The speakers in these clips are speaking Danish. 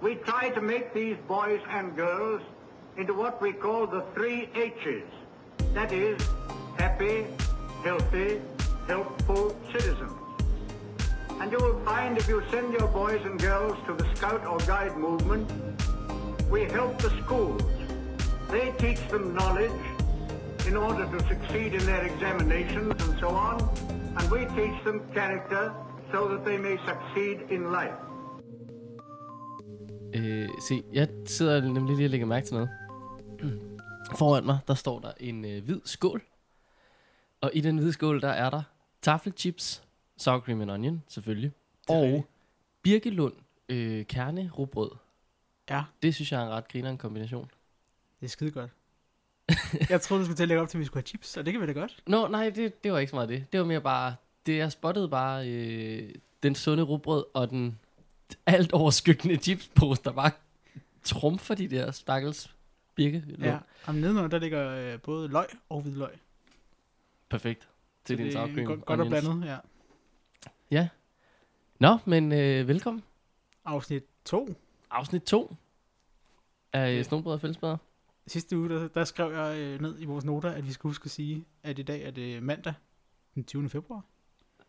we try to make these boys and girls into what we call the three H's. That is, happy, healthy, helpful citizens. And you will find if you send your boys and girls to the Scout or Guide movement, we help the schools. They teach them knowledge in order to succeed in their examinations and so on, and we teach them character so that they may succeed in life. Øh, se, jeg sidder nemlig lige og lægger mærke til noget. Foran mig, der står der en øh, hvid skål. Og i den hvide skål, der er der taffelchips, sour cream and onion, selvfølgelig. Og rigtigt. birkelund øh, kerne rugbrød. Ja, Det synes jeg er en ret grineren kombination. det er skide godt. jeg troede, du skulle til at lægge op til, at vi skulle have chips, og det kan vi da godt. Nå, nej, det, det var ikke så meget det. Det var mere bare, det jeg spottede bare øh, den sunde rugbrød og den alt overskyggende chipspose, der bare trumfer de der stakkels birkelund. Ja, og nedenunder, der ligger øh, både løg og hvidløg. Perfekt. Så Til din det sour er cream godt, godt og blandet, ja. Ja. Nå, men øh, velkommen. Afsnit 2. Afsnit 2 af okay. Snobrød og Fællesbader. Sidste uge, der, der skrev jeg øh, ned i vores noter, at vi skulle huske at sige, at i dag er det mandag, den 20. februar.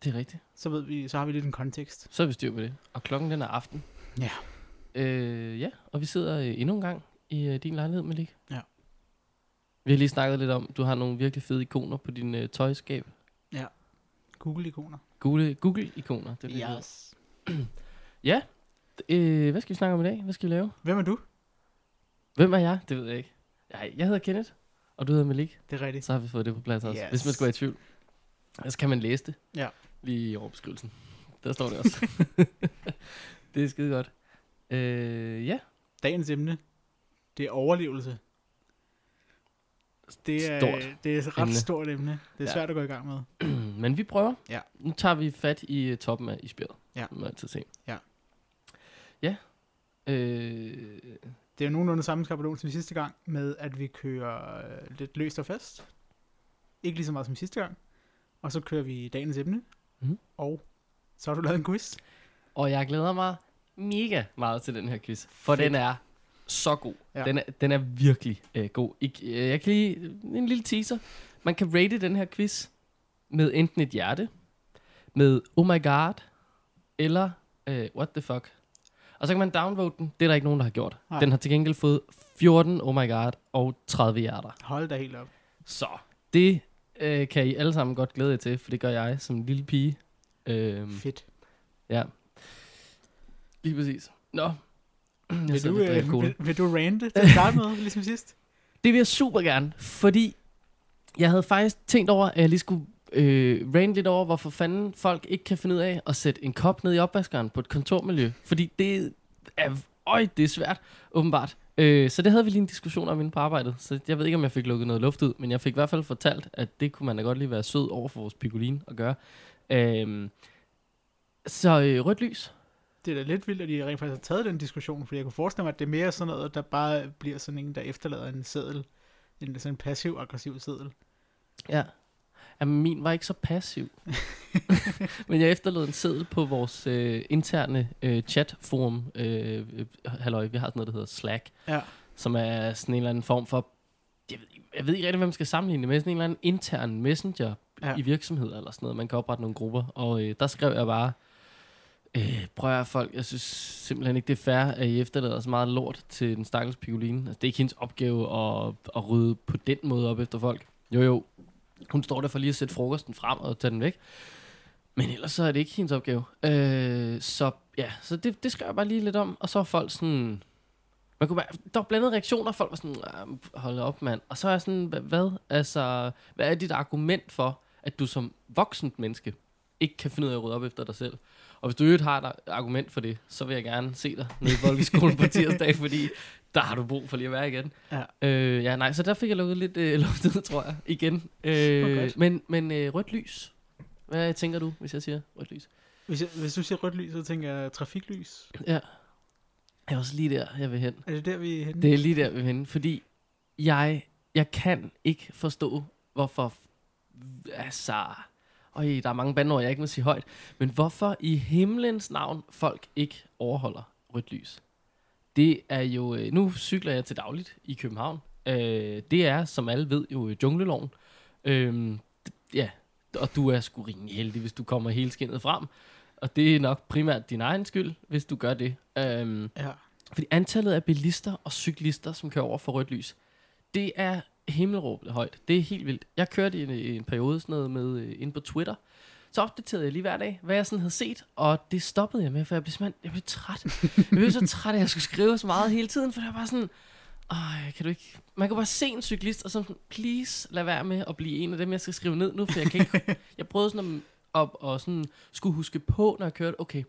Det er rigtigt. Så ved vi, så har vi lidt en kontekst. Så er vi styr på det. Og klokken den er aften. Ja. Øh, ja, og vi sidder øh, endnu en gang i øh, din lejlighed, Malik. Ja. Vi har lige snakket lidt om, du har nogle virkelig fede ikoner på din øh, tøjskab. Google-ikoner. Google, Google-ikoner. Det er det. Yes. Ja. Øh, hvad skal vi snakke om i dag? Hvad skal vi lave? Hvem er du? Hvem er jeg? Det ved jeg ikke. Jeg, jeg hedder Kenneth, og du hedder Malik. Det er rigtigt. Så har vi fået det på plads også. Yes. Hvis man skulle være i tvivl. Så kan man læse det. Ja. Lige i overbeskrivelsen. Der står det også. det er skide godt. Øh, ja. Dagens emne, det er overlevelse. Det er, Stort det er et ret emne. stort emne. Det er Ja. svært at gå i gang med. Men vi prøver. Ja. Nu tager vi fat i øh, toppen af isbjerget. Ja. Må jeg altid se. Ja. Ja. Øh, Det er jo nogenlunde samme skabelon som sidste gang, med at vi kører øh, lidt løst og fast. Ikke lige så meget som sidste gang. Og så kører vi dagens emne. Mhm. Og så har du lavet en quiz. og jeg glæder mig mega meget til den her quiz. For Fedt. den er så god. Ja. Den, er, den er virkelig øh, god. Ik, øh, jeg kan lige en lille teaser. Man kan rate den her quiz med enten et hjerte, med oh my god, eller øh, what the fuck. Og så kan man downvote den. Det er der ikke nogen, der har gjort. Nej. Den har til gengæld fået 14 oh my god og 30 hjerter. Hold da helt op. Så det øh, kan I alle sammen godt glæde jer til, for det gør jeg som en lille pige. Øhm, Fedt. ja. Lige præcis. Nå. Jeg Vil du, øh, vil, vil du rante til at starte med, ligesom sidst? Det vil jeg super gerne, fordi jeg havde faktisk tænkt over, at jeg lige skulle øh, rant lidt over, hvorfor fanden folk ikke kan finde ud af at sætte en kop ned i opvaskeren på et kontormiljø. Fordi det er, øj, det er svært, åbenbart. Øh, så det havde vi lige en diskussion om inde på arbejdet. Så jeg ved ikke, om jeg fik lukket noget luft ud, men jeg fik i hvert fald fortalt, at det kunne man da godt lige være sød over for vores pigolin at gøre. Øh, så øh, rødt lys. Det er da lidt vildt, at I rent faktisk har taget den diskussion, fordi jeg kunne forestille mig, at det er mere sådan noget, der bare bliver sådan en, der efterlader en seddel. En sådan en passiv-aggressiv seddel. Ja. Jamen, min var ikke så passiv. Men jeg efterlod en seddel på vores øh, interne øh, chatforum. Øh, halløj, vi har sådan noget, der hedder Slack. Ja. Som er sådan en eller anden form for... Jeg ved, ikke- jeg ved ikke rigtig, hvem man skal sammenligne det med. Sådan en eller anden intern messenger Ja. i virksomheder eller sådan noget. Man kan oprette nogle grupper. Og øh, der skrev jeg bare... Øh, prøv at folk, jeg synes simpelthen ikke, det er fair, at I efterlader så meget lort til den stakkels pigolin. Altså, det er ikke hendes opgave at, at rydde på den måde op efter folk. Jo, jo, hun står der for lige at sætte frokosten frem og tage den væk. Men ellers så er det ikke hendes opgave. Øh, så ja, så det, det skrev jeg bare lige lidt om. Og så er folk sådan... Man kunne bare, der var blandede reaktioner. Folk var sådan, "Ah, hold op, mand. Og så er jeg sådan, "Hva- hvad, altså, hvad er dit argument for, at du som voksent menneske ikke kan finde ud af at rydde op efter dig selv? Og hvis du øvrigt har et argument for det, så vil jeg gerne se dig nede i folkeskolen på tirsdag, fordi der har du brug for lige at være igen. Ja. Øh, ja, nej, så der fik jeg lukket lidt øh, luft ud, tror jeg, igen. Øh, Okay. men men øh, rødt lys. Hvad tænker du, hvis jeg siger rødt lys? Hvis, jeg, hvis du siger rødt lys, så tænker jeg trafiklys. Ja. Jeg er også lige der, jeg vil hen. Er det der, vi er henne? Det er lige der, jeg vil hen, fordi jeg, jeg kan ikke forstå, hvorfor, altså, øj, der er mange bandord, jeg ikke må sige højt, men hvorfor i himlens navn folk ikke overholder rødt lys. det er jo... Øh, nu cykler jeg til dagligt i København. Øh, det er, som alle ved, jo jungleloven. Øh, ja, og du er sgu rimelig heldig, hvis du kommer hele skinnet frem. Og det er nok primært din egen skyld, hvis du gør det. Øh, Ja. fordi antallet af bilister og cyklister, som kører over for rødt lys, det er himmelråbende højt. Det er helt vildt. Jeg kørte i en, en periode sådan noget med øh, inde på Twitter. Så opdaterede jeg lige hver dag, hvad jeg sådan havde set, og det stoppede jeg med, for jeg blev simpelthen jeg blev træt. Jeg blev så træt, at jeg skulle skrive så meget hele tiden, for det var bare sådan, Ej, kan du ikke... Man kan bare se en cyklist, og så sådan, please lad være med at blive en af dem, jeg skal skrive ned nu, for jeg kan ikke... jeg prøvede sådan at op og sådan skulle huske på, når jeg kørte, okay,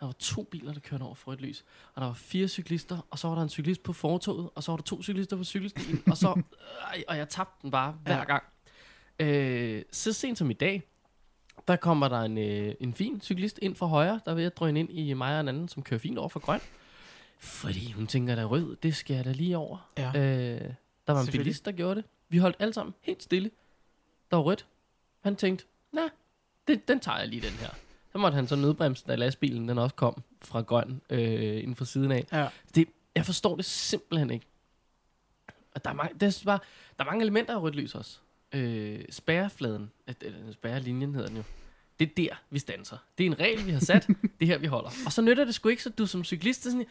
der var to biler, der kørte over for et lys, og der var fire cyklister, og så var der en cyklist på fortoget, og så var der to cyklister på cykelstien, og så, øh, og jeg tabte den bare hver Ja. gang. Øh, så sent som i dag, der kommer der en, øh, en fin cyklist ind fra højre, der er ved at drøne ind i mig og en anden, som kører fint over for grøn. Fordi hun tænker, der er rød, det skal jeg da lige over. Ja. Øh, der var en bilist, der gjorde det. Vi holdt alle sammen helt stille. Der var rødt. Han tænkte, nej, det, den tager jeg lige den her. Så måtte han så nødbremse, da lastbilen den også kom fra grøn øh, inden for siden af. Ja. Det, jeg forstår det simpelthen ikke. Og der er, mange, det er bare, der er mange elementer af rødt lys også. Øh, spærrefladen, øh, eller spærrelinjen hedder den jo. Det er der, vi stanser. Det er en regel, vi har sat. det er her, vi holder. Og så nytter det sgu ikke, så du som cyklist er sådan,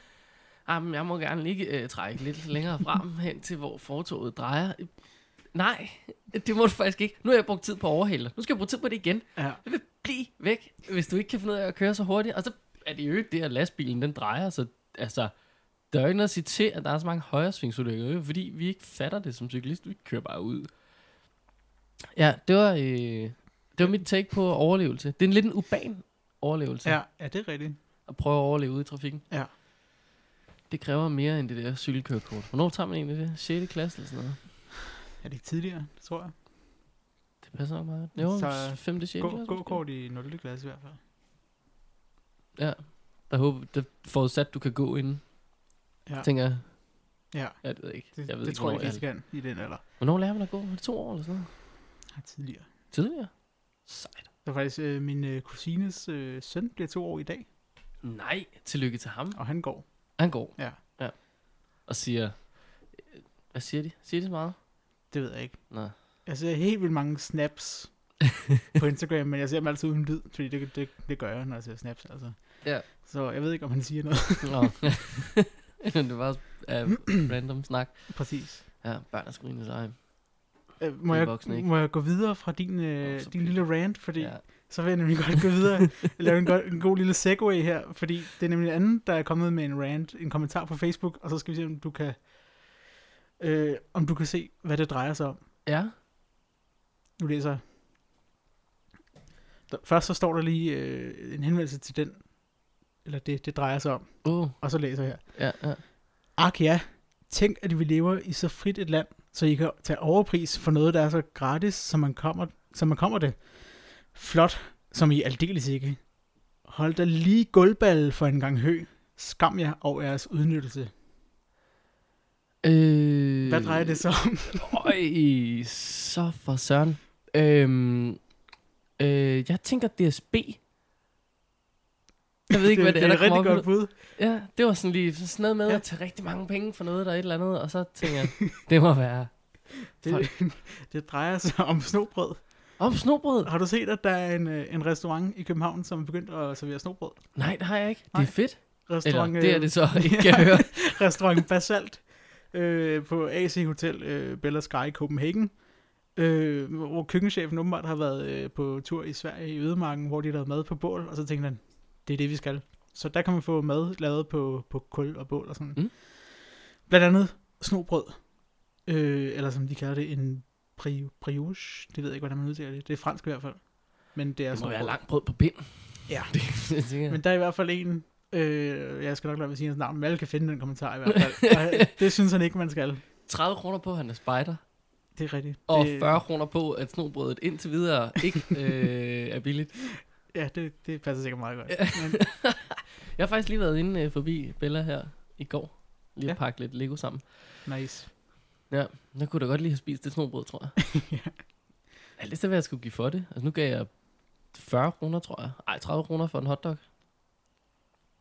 Jamen, jeg må gerne lige øh, trække lidt længere frem hen til, hvor fortoget drejer. Nej, det må du faktisk ikke. Nu har jeg brugt tid på dig. Nu skal jeg bruge tid på det igen. Ja. Det vil blive væk, hvis du ikke kan finde ud af at køre så hurtigt. Og så er det jo ikke det, at lastbilen den drejer. Så altså, der er jo ikke noget at sige til, at der er så mange højresvingsulykker. Det er Fordi vi ikke fatter det som cyklist. Vi kører bare ud. Ja, det var, øh, det var mit take på overlevelse. Det er en lidt en urban overlevelse. Ja, ja, det er rigtigt. At prøve at overleve ude i trafikken. Ja. Det kræver mere end det der cykelkørekort. Hvornår tager man egentlig det? 6. klasse eller sådan noget? Er det ikke tidligere, tror jeg? Det passer nok meget. Jo, Så 5. 6. Gå, klasse. gå kort i 0. klasse i hvert fald. Ja. Der håber, det forudsat, du kan gå inden. Ja, Tænker jeg. ja. Det ved jeg ikke. Det, jeg ved det ikke, tror jeg ikke, jeg kan i den alder. Hvornår lærer man at gå? Er det to år eller sådan noget? Ja, tidligere. Tidligere? Sejt. Det var faktisk øh, min øh, kusines øh, søn bliver to år i dag, Nej, tillykke til ham. og han går. Han går. Ja. ja. Og siger... Hvad siger de? Siger de så meget? Det ved jeg ikke. Nå. Jeg ser helt vildt mange snaps på Instagram, men jeg ser dem altid uden lyd, fordi det, det, det gør jeg, når jeg ser snaps. Altså. Ja. Så jeg ved ikke, om han siger noget. Nå. det var uh, random snak. Præcis. Ja, børn er sgu egentlig seje. Øh, må, er jeg, må jeg gå videre fra din, øh, så din lille rant, fordi Ja. Så vil jeg nemlig godt gå videre. lave en, god, en god lille segue her, fordi det er nemlig en anden, der er kommet med en rant, en kommentar på Facebook, og så skal vi se, om du kan, øh, om du kan se, hvad det drejer sig om. ja. Nu læser jeg. Der, først så står der lige øh, en henvendelse til den, eller det, det drejer sig om, Uh, og så læser jeg her. ja, ja. Ak ja, tænk at vi lever i så frit et land, så I kan tage overpris for noget, der er så gratis, som man kommer, som man kommer det. Flot, som I aldeles ikke. Hold da lige gulvballe for en gang hø. Skam jer over jeres udnyttelse. Øh, Hvad drejer det så om? Øj, så for søren. Øhm, øh, jeg tænker DSB. Jeg ved ikke, hvad det, er, det der er kommer rigtig godt bud. Ja, det var sådan lige sådan noget med Ja. at tage rigtig mange penge for noget, der er et eller andet, og så tænker jeg, det må være Det, det drejer sig om snobrød. Om snobrød. Har du set, at der er en, øh, en restaurant i København, som er begyndt at servere snobrød? Nej, det har jeg ikke. Nej. Det er fedt. Eller, Restaurant, det er øh, det så ikke, kan jeg høre. restaurant Basalt øh, på AC Hotel øh, Bella Sky i Copenhagen, øh, hvor køkkenchefen åbenbart har været øh, på tur i Sverige i Ødemarken, hvor de har lavet mad på bål, og så tænkte han, det er det, vi skal. Så der kan man få mad lavet på, på kul og bål og sådan. Mm. Blandt andet snobrød, øh, eller som de kalder det, en bri- brioche. Det ved jeg ikke, hvordan man udtaler det. Det er fransk i hvert fald. Men det er Det må være snobrød. langt brød på pind. Ja. Det, det jeg. Men der er i hvert fald en, øh, jeg skal nok lade være at sige hans navn, men alle kan finde den kommentar i hvert fald. Og det synes han ikke, man skal. 30 kroner på, at han er spider, Det er rigtigt. og det, 40 kroner på, at snobrødet indtil videre ikke øh, er billigt. Ja, det, det passer sikkert meget godt. Ja. Men, Jeg har faktisk lige været inde øh, forbi Bella her i går. Lige at Ja. pakke lidt Lego sammen. nice. Ja, jeg kunne da godt lige have spist det snobrød, tror jeg. Ja. Jeg læste, hvad jeg skulle give for det. Altså nu gav jeg 40 kroner, tror jeg. Ej, 30 kroner for en hotdog.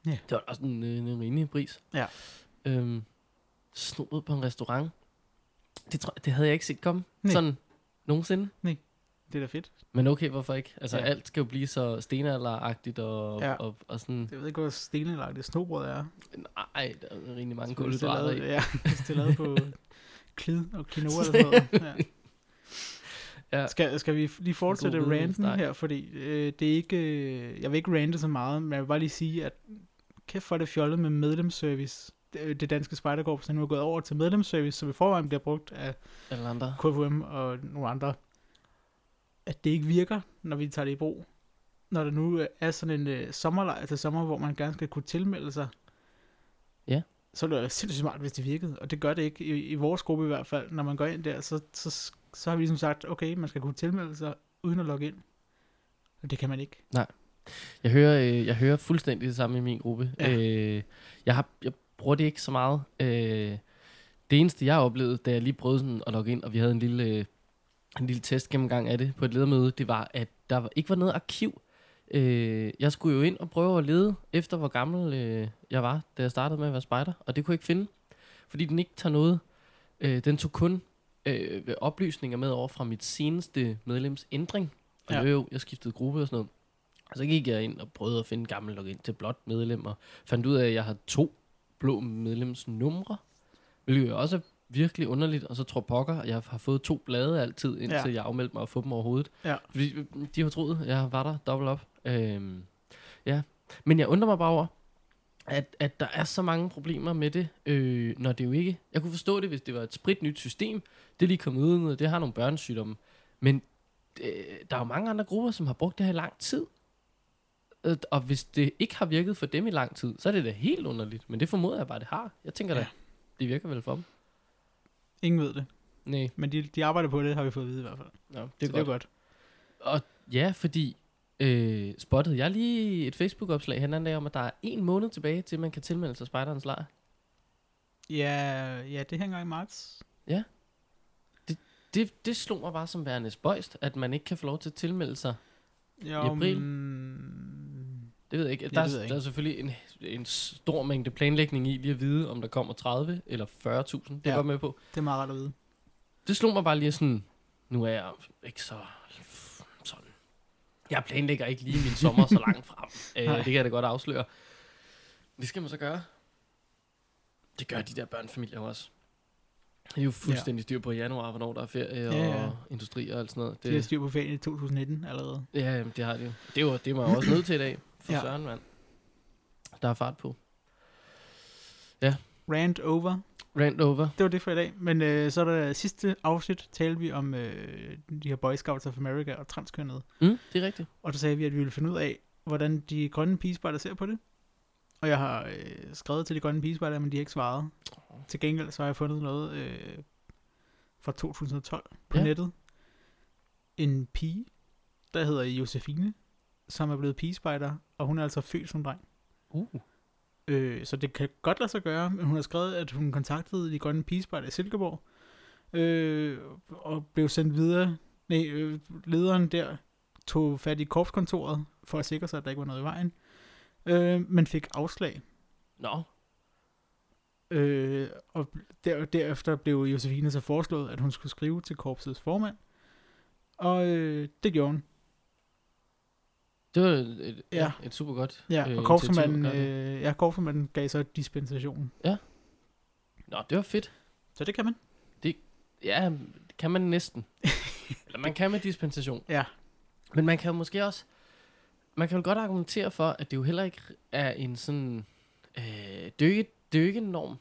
Ja. Det var også en, en, en rimelig pris. Ja. Øhm, snoet på en restaurant. Det, tror, det havde jeg ikke set komme. Nej. Sådan nogensinde. Det er da fedt. Men okay, hvorfor ikke? Altså, Ja. alt skal jo blive så stenalderagtigt og, Ja. og, og sådan... Jeg ved ikke, hvor stenelagt det snobrød er. Nej, der er rigtig mange er kulhydrater i. Ja, hvis det er lavet på klid og quinoa eller sådan noget. Ja. Ja. Skal, skal vi lige fortsætte ranten her, fordi øh, det er ikke, øh, jeg vil ikke rante så meget, men jeg vil bare lige sige, at kæft for det fjollet med medlemsservice. Det, det danske spejderkorps er nu er gået over til medlemsservice, som i forvejen bliver brugt af Eller andre. KFUM og nogle andre. At det ikke virker, når vi tager det i brug. Når der nu øh, er sådan en øh, sommerlejr til sommer, hvor man gerne skal kunne tilmelde sig. Ja. Så er det jo sindssygt smart, hvis det virkede. Og det gør det ikke i, i vores gruppe i hvert fald. Når man går ind der, så, så, så har vi ligesom sagt, okay, man skal kunne tilmelde sig uden at logge ind. Og det kan man ikke. Jeg hører, øh, jeg hører fuldstændig det samme i min gruppe. Ja. Øh, jeg, har, jeg bruger det ikke så meget. Øh, det eneste, jeg oplevede, da jeg lige prøvede sådan at logge ind, og vi havde en lille, øh, en lille test gennemgang af det på et ledermøde, det var, at der ikke var noget arkiv. Øh, jeg skulle jo ind og prøve at lede efter, hvor gammel øh, jeg var, da jeg startede med at være spejder, og det kunne jeg ikke finde, fordi den ikke tager noget. Øh, den tog kun øh, oplysninger med over fra mit seneste medlemsændring. Og Ja. jo, jo, jeg skiftede gruppe og sådan noget. Og så gik jeg ind og prøvede at finde gammel login til blot medlem, og fandt ud af, at jeg havde to blå medlemsnumre, hvilket jo også er virkelig underligt, og så tror pokker, at jeg har fået to blade altid, indtil Ja. jeg afmeldte mig at få dem overhovedet. Ja. Fordi øh, de har troet, at jeg var der dobbelt op. Øhm, ja. Men jeg undrer mig bare over, at, at der er så mange problemer med det, øh, når det jo ikke... Jeg kunne forstå det, hvis det var et spritnyt system. Det er lige kommet ud, og det har nogle børnesygdomme. Men øh, der er jo mange andre grupper, som har brugt det her i lang tid. Øh, Og hvis det ikke har virket for dem i lang tid, så er det da helt underligt. Men det formoder jeg bare, det har. Jeg tænker ja. Da, det virker vel for dem. Ingen ved det. Nej, Men de, de arbejder på det, har vi fået at vide i hvert fald. ja, det er så det er godt. godt. Og ja, fordi øh, spottede jeg lige et Facebook-opslag her den anden dag om, at der er en måned tilbage, til man kan tilmelde sig spejderens lejr. Ja, ja, det hænger i marts. Det, det slog mig bare som værende spøjst, at man ikke kan få lov til at tilmelde sig. Jo, april? mm, Det ved jeg ikke. det Der, ved er, jeg der er selvfølgelig en, en stor mængde planlægning i lige at vide, om der kommer 30 eller 40.000. Det er Ja. jeg godt med på. det er meget rart at vide. Det slog mig bare lige sådan, nu er jeg ikke så. Jeg planlægger ikke lige min sommer så langt frem. Øh, det kan jeg da godt afsløre. Det skal man så gøre. Det gør de der børnefamilier også. Det er jo fuldstændig styr på januar, hvornår der er ferie og Ja, ja. industri og alt sådan noget. Det er Det, styr på ferien i 2019 allerede. ja, jamen, det har de jo. Det er jo det er man jo også nødt til i dag. For Ja. ja. søren, mand. Der er fart på. Rant over. Rant over. Det var det for i dag. Men øh, så er der sidste afsnit, talte vi om øh, de her Boy Scouts of America og transkønnet. Mm, det er rigtigt. Og så sagde vi, at vi ville finde ud af, hvordan de grønne pigespejder ser på det. Og jeg har øh, skrevet til de grønne pigespejder, men de har ikke svaret. Til gengæld så har jeg fundet noget øh, fra 2012 på Ja. nettet. En pige, der hedder Josefine, som er blevet pigespejder, og hun er altså født som dreng. Uh. Øh, så det kan godt lade sig gøre, men hun har skrevet, at hun kontaktede de grønne pigespejder i Silkeborg, øh, og blev sendt videre. Nej, øh, lederen der tog fat i korpskontoret, for at sikre sig, at der ikke var noget i vejen, øh, men fik afslag. Nå, Øh, og der, derefter blev Josefine så foreslået, at hun skulle skrive til korpsets formand, og øh, det gjorde hun. Det var et, ja. Ja. et super godt Ja, øh, og det. øh, ja, korpsformanden gav så dispensation. Nå, det var fedt. Så det kan man. Ja, det kan man næsten. Eller man kan med dispensation. Ja. Men man kan jo måske også... Man kan jo godt argumentere for, at det jo heller ikke er en sådan... Øh, det, er jo ikke, det er jo ikke en norm.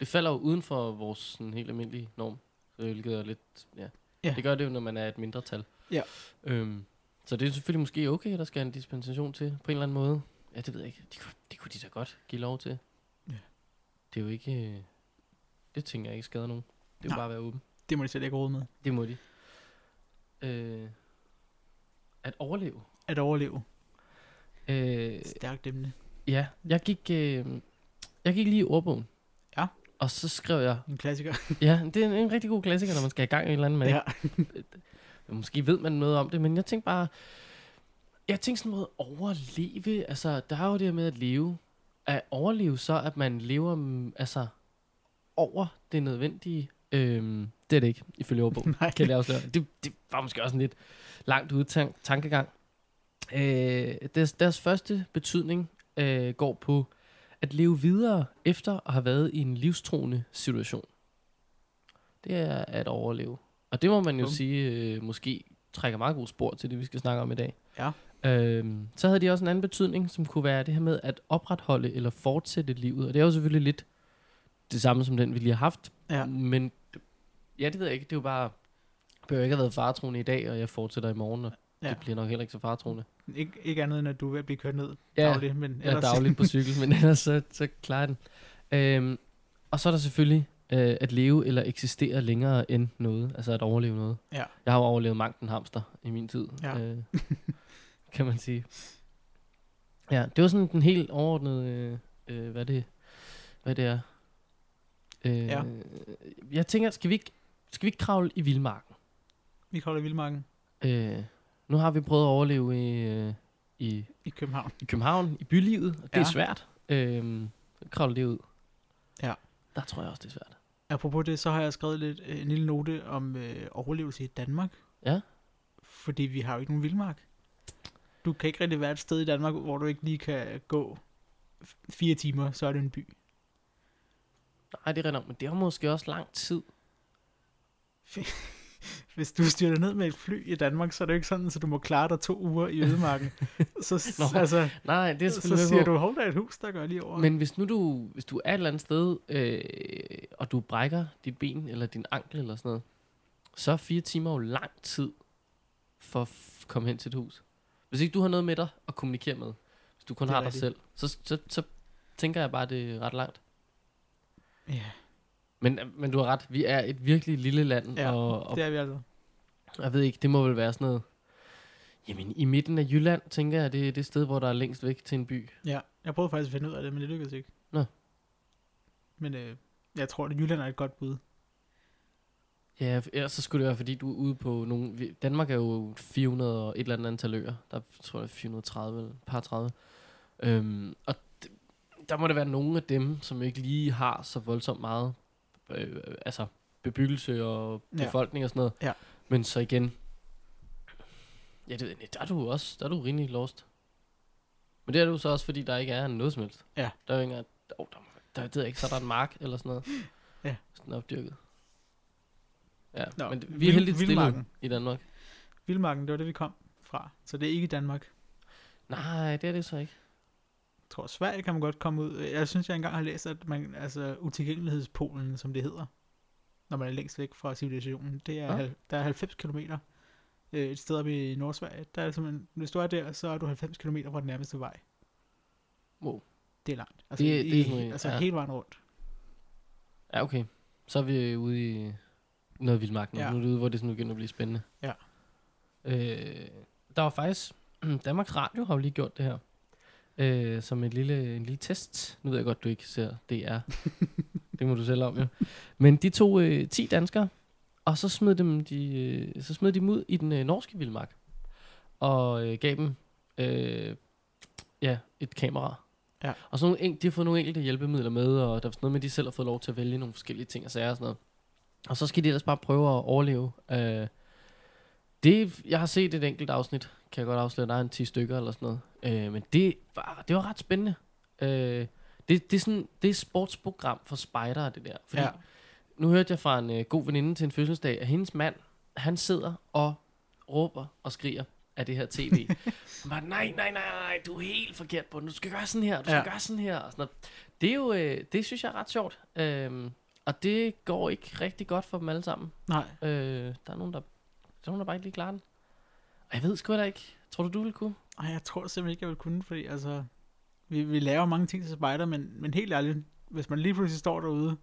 Det falder jo uden for vores sådan helt almindelige norm. Så hvilket er lidt... Ja. Ja. Det gør det jo, når man er et mindretal. Ja. Øhm, så det er selvfølgelig måske okay, at der skal en dispensation til, på en eller anden måde. Ja, det ved jeg ikke. Det kunne, det kunne de da godt give lov til. Ja. Det er jo ikke... øh, Det tænker jeg ikke skader nogen. Det vil Nej. bare være åben. Det må de selv ikke råde med. Det må de. Øh, at overleve. At overleve. Øh, Stærkt emne. ja, jeg gik, øh, jeg gik lige i ordbogen. Ja. Og så skrev jeg, En klassiker. ja, det er en, en rigtig god klassiker, når man skal i gang i et eller andet, man ja. Måske ved man noget om det, men jeg tænkte bare, jeg tænkte sådan noget overleve, altså der er jo det her med at leve, at overleve så, at man lever mm, altså over det nødvendige? Øhm, det er det ikke, ifølge ordbogen. Nej. Kan jeg afsløre. Det, det var måske også en lidt langt ude tan- tankegang. Øh, deres, deres første betydning øh, går på at leve videre efter at have været i en livstruende situation. Det er at overleve. Og det må man jo Bum. sige, øh, måske trækker meget gode spor til det, vi skal snakke om i dag. Ja. Øhm, så havde de også en anden betydning, som kunne være det her med at opretholde eller fortsætte livet. Og det er jo selvfølgelig lidt det samme som den, vi lige har haft. Ja. Men ja, det ved jeg ikke. Det er jo bare, jeg behøver ikke have været faretroende i dag, og jeg fortsætter i morgen, og ja. Ja. det bliver nok heller ikke så faretroende. Ikke, ikke andet end, at du er ved at blive kørt ned Ja, dagligt, men er ellers... dagligt på cykel, men ellers så, så klarer den. Øhm, og så er der selvfølgelig øh, at leve eller eksistere længere end noget. Altså at overleve noget. Ja. Jeg har jo overlevet mangt en hamster i min tid. Ja. Øh, kan man sige. Ja, det var sådan den helt overordnede, øh, øh, hvad, det, hvad det er. Øh, Ja. Jeg tænker, skal vi, ikke, skal vi ikke kravle i vildmarken? Vi kolder i Vildmarken Øh, nu har vi prøvet at overleve i, øh, i i København. i København, i bylivet, og det ja. Er svært. Øhm, kravle det ud. Ja. Der tror jeg også, det er svært. Apropos det, så har jeg skrevet lidt, øh, en lille note om øh, overlevelse i Danmark. Ja. Fordi vi har jo ikke nogen vildmark. Du kan ikke rigtig være et sted i Danmark, hvor du ikke lige kan gå fire timer, så er det en by. Nej, det er rigtigt, men det er måske også lang tid. Hvis du styrter ned med et fly i Danmark, så er det jo ikke sådan, så du må klare dig to uger i ødemarken. så, Nå, altså, Nej, det er så siger på. du, hold da et hus, der gør lige over. Men hvis nu du, hvis du er et eller andet sted, øh, og du brækker dit ben, eller din ankel, eller sådan noget, så er fire timer jo lang tid for at komme hen til et hus. Hvis ikke du har noget med dig at kommunikere med, hvis du kun Det har dig rigtigt. selv, så, så, så tænker jeg bare, at det er ret langt. Ja, Men, men du har ret, vi er et virkelig lille land, Ja, og, og det er vi altså. Jeg ved ikke, det må vel være sådan noget... Jamen, i midten af Jylland, tænker jeg, det er det sted, hvor der er længst væk til en by. Ja, jeg prøvede faktisk at finde ud af det, men det lykkedes ikke. Nå. Men øh, jeg tror, at Jylland er et godt bud. Ja, ellers så skulle det være, fordi du er ude på nogle... Danmark er jo 400 og et eller andet antal øer. Der tror jeg 430 eller par 30. Øhm, og der må det være nogle af dem, som ikke lige har så voldsomt meget øh, altså bebyggelse og Ja. befolkning og sådan noget. Ja. Men så igen... Ja, det, der er du også der er du rimelig lost. Men det er du så også, fordi der ikke er noget som helst. Ja. Der er jo ikke. Oh, der, der, det ved jeg ikke, så er der en mark eller sådan noget. Ja. Sådan opdyrket. Ja, Nå, men vi er heldigt vildmarken. i Danmark. Vildmarken, det var det, vi kom fra. Så det er ikke i Danmark. Nej, det er det så ikke. Jeg tror, Sverige kan man godt komme ud. Jeg synes, jeg engang har læst, at man, altså utilgængelighedspolen, som det hedder, når man er længst væk fra civilisationen, det er, Ja. der er 90 km et sted oppe i Nordsverige. Der er simpelthen, hvis du er der, så er du 90 km fra den nærmeste vej. Wow. Det er langt. Altså, Det- i, det er sådan, altså ja. hele vejen rundt. Ja, okay. Så er vi ude i noget vildmark nu. Ja. Nu er det ude, hvor det sådan begynder at blive spændende. Ja. Øh, der var faktisk... Danmarks Radio har jo lige gjort det her. Øh, som et lille, en lille test. Nu ved jeg godt, du ikke ser DR. det må du selv om, jo. Men de tog øh, 10 danskere, og så smed, dem de, øh, så smed de dem ud i den øh, norske vildmark. Og øh, gav dem øh, ja, et kamera. Ja. Og så nogle, en- de har fået nogle enkelte hjælpemidler med, og der er sådan noget med, at de selv har fået lov til at vælge nogle forskellige ting og sager og sådan noget. Og så skal de ellers bare prøve at overleve. Øh, det, jeg har set et enkelt afsnit, kan jeg godt afsløre, der er en 10 stykker eller sådan noget. Øh, men det var, det var ret spændende. Øh, det, det, er sådan, det er et sportsprogram for spejdere, det der. Fordi Ja. nu hørte jeg fra en øh, god veninde til en fødselsdag, at hendes mand, han sidder og råber og skriger af det her tv. Han bare, nej, nej, nej, nej, du er helt forkert på den. Du skal gøre sådan her, du skal Ja. gøre sådan her. Og sådan noget. Det er jo, øh, det synes jeg er ret sjovt. Øhm, og det går ikke rigtig godt for dem alle sammen. Nej, Øh, der er nogen, der, der, er nogen, der bare ikke lige klarer den. Og jeg ved sgu da ikke. Tror du, du vil kunne? Ej, jeg tror simpelthen ikke, jeg vil kunne, fordi altså, vi, vi laver mange ting til spejder, men, men helt ærligt, hvis man lige pludselig står derude,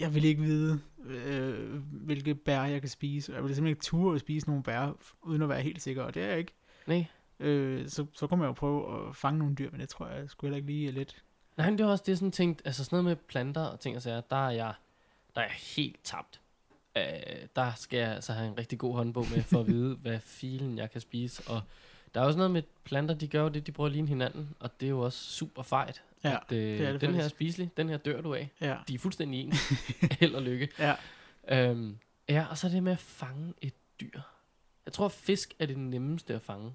jeg vil ikke vide, øh, hvilke bær jeg kan spise. Jeg vil simpelthen ikke ture at spise nogle bær, uden at være helt sikker, og det er jeg ikke. Nej. Øh, så, så kunne man jo prøve at fange nogle dyr, men det tror jeg sgu heller ikke lige er let. Nej, men det er også det, sådan tænkt, altså sådan noget med planter og ting og sager, der er jeg, der er jeg helt tabt. Øh, der skal jeg altså have en rigtig god håndbog med, for at vide, hvad filen jeg kan spise, og Der er også noget med planter, de gør jo det, de prøver at ligne hinanden, og det er jo også super fejt. Ja, at, øh, det er det den her er faktisk. spiselig, den her dør du af. Ja, De er fuldstændig ens. Held og lykke. ja. Øhm, ja, og så det med at fange et dyr. Jeg tror, fisk er det nemmeste at fange.